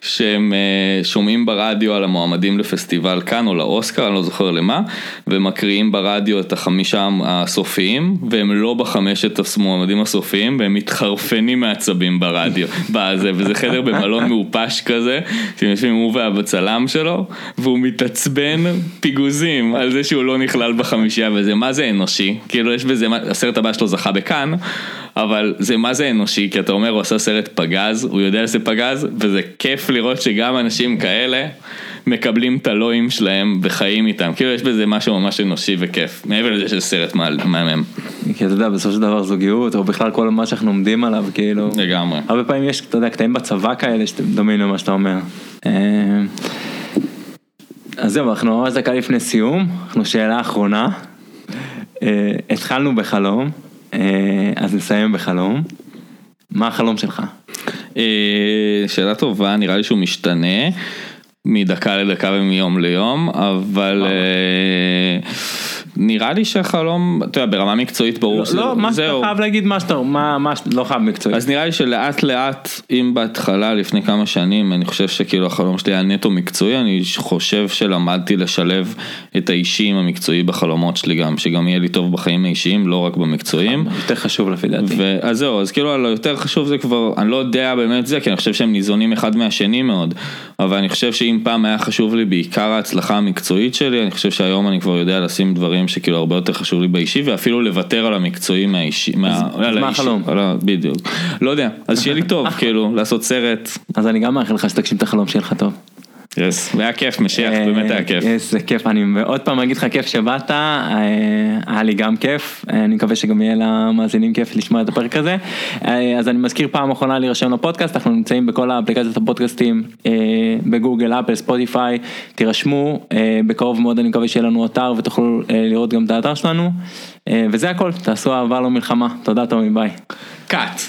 שהם אה, שומעים ברדיו על המועמדים לפסטיבל כאן או לאוסקר, אני לא זוכר למה, ומקריאים ברדיו את החמישה הסופיים, והם לא בחמשת המועמדים הסופיים, והם מתחרפנים מעצבים ברדיו, בזה, וזה חדר במלון מעופש כזה, שהם יושבים הוא והצלם שלו, והוא מתעצבן פיגוזים על זה שהוא לא נכלל בחמישייה וזה מה זה אנושי, כאילו יש בזה, הסרט הבא שלו זכה בכאן, אבל זה מה זה אנושי, כי אתה אומר הוא עשה סרט פגז, הוא יודע שזה פגז, וזה כיף לראות שגם אנשים כאלה מקבלים את הלואים שלהם וחיים איתם, כאילו יש בזה משהו ממש אנושי וכיף, מעבר לזה שזה סרט מהמם. כי אתה יודע, בסופו של דבר זוגיות, או בכלל כל מה שאנחנו עומדים עליו, כאילו, לגמרי. הרבה פעמים יש, אתה יודע, קטעים בצבא כאלה שאתם דומים למה שאתה אומר. אז זהו, אנחנו ממש דקה לפני סיום, אנחנו שאלה אחרונה. אה, התחלנו בחלום, אה, אז נסיים בחלום. מה החלום שלך? אה, שאלה טובה, נראה לי שהוא משתנה מדקה לדקה ומיום ליום, אבל... נראה לי שהחלום, אתה יודע, ברמה מקצועית ברור שזה, לא, מה שאתה חייב להגיד מה שאתה, מה, מה, לא חייב מקצועית. אז נראה לי שלאט לאט, אם בהתחלה, לפני כמה שנים, אני חושב שכאילו החלום שלי היה נטו מקצועי, אני חושב שלמדתי לשלב את האישי עם המקצועי בחלומות שלי גם, שגם יהיה לי טוב בחיים האישיים, לא רק במקצועיים. יותר חשוב לפי דעתי. אז זהו, אז כאילו, הלא יותר חשוב זה כבר, אני לא יודע באמת זה, כי אני חושב שהם ניזונים אחד מהשני מאוד, אבל אני חושב שאם פעם היה חשוב לי בעיקר ההצלחה המקצועית שלי, אני חושב שהיום אני כבר יודע לשים דברים שכאילו הרבה יותר חשוב לי באישי, ואפילו לוותר על המקצועי מהאישי. אז מה החלום? בדיוק. לא יודע, אז שיהיה לי טוב, כאילו, לעשות סרט. אז אני גם מאחל לך שתגשים את החלום שיהיה לך טוב. יס, היה כיף, משיח, אה, באמת היה כיף. יס, זה כיף, אני עוד פעם אגיד לך כיף שבאת, אה, היה לי גם כיף, אה, אני מקווה שגם יהיה למאזינים כיף לשמוע את הפרק הזה. אז אני מזכיר פעם אחרונה להירשם לפודקאסט, אנחנו נמצאים בכל האפליקציות הפודקאסטים, בגוגל, אפל, ספוטיפיי, תירשמו, בקרוב מאוד אני מקווה שיהיה לנו אתר ותוכלו לראות גם את האתר שלנו, וזה הכל, תעשו אהבה לא מלחמה, תודה תומי, ביי. קאט.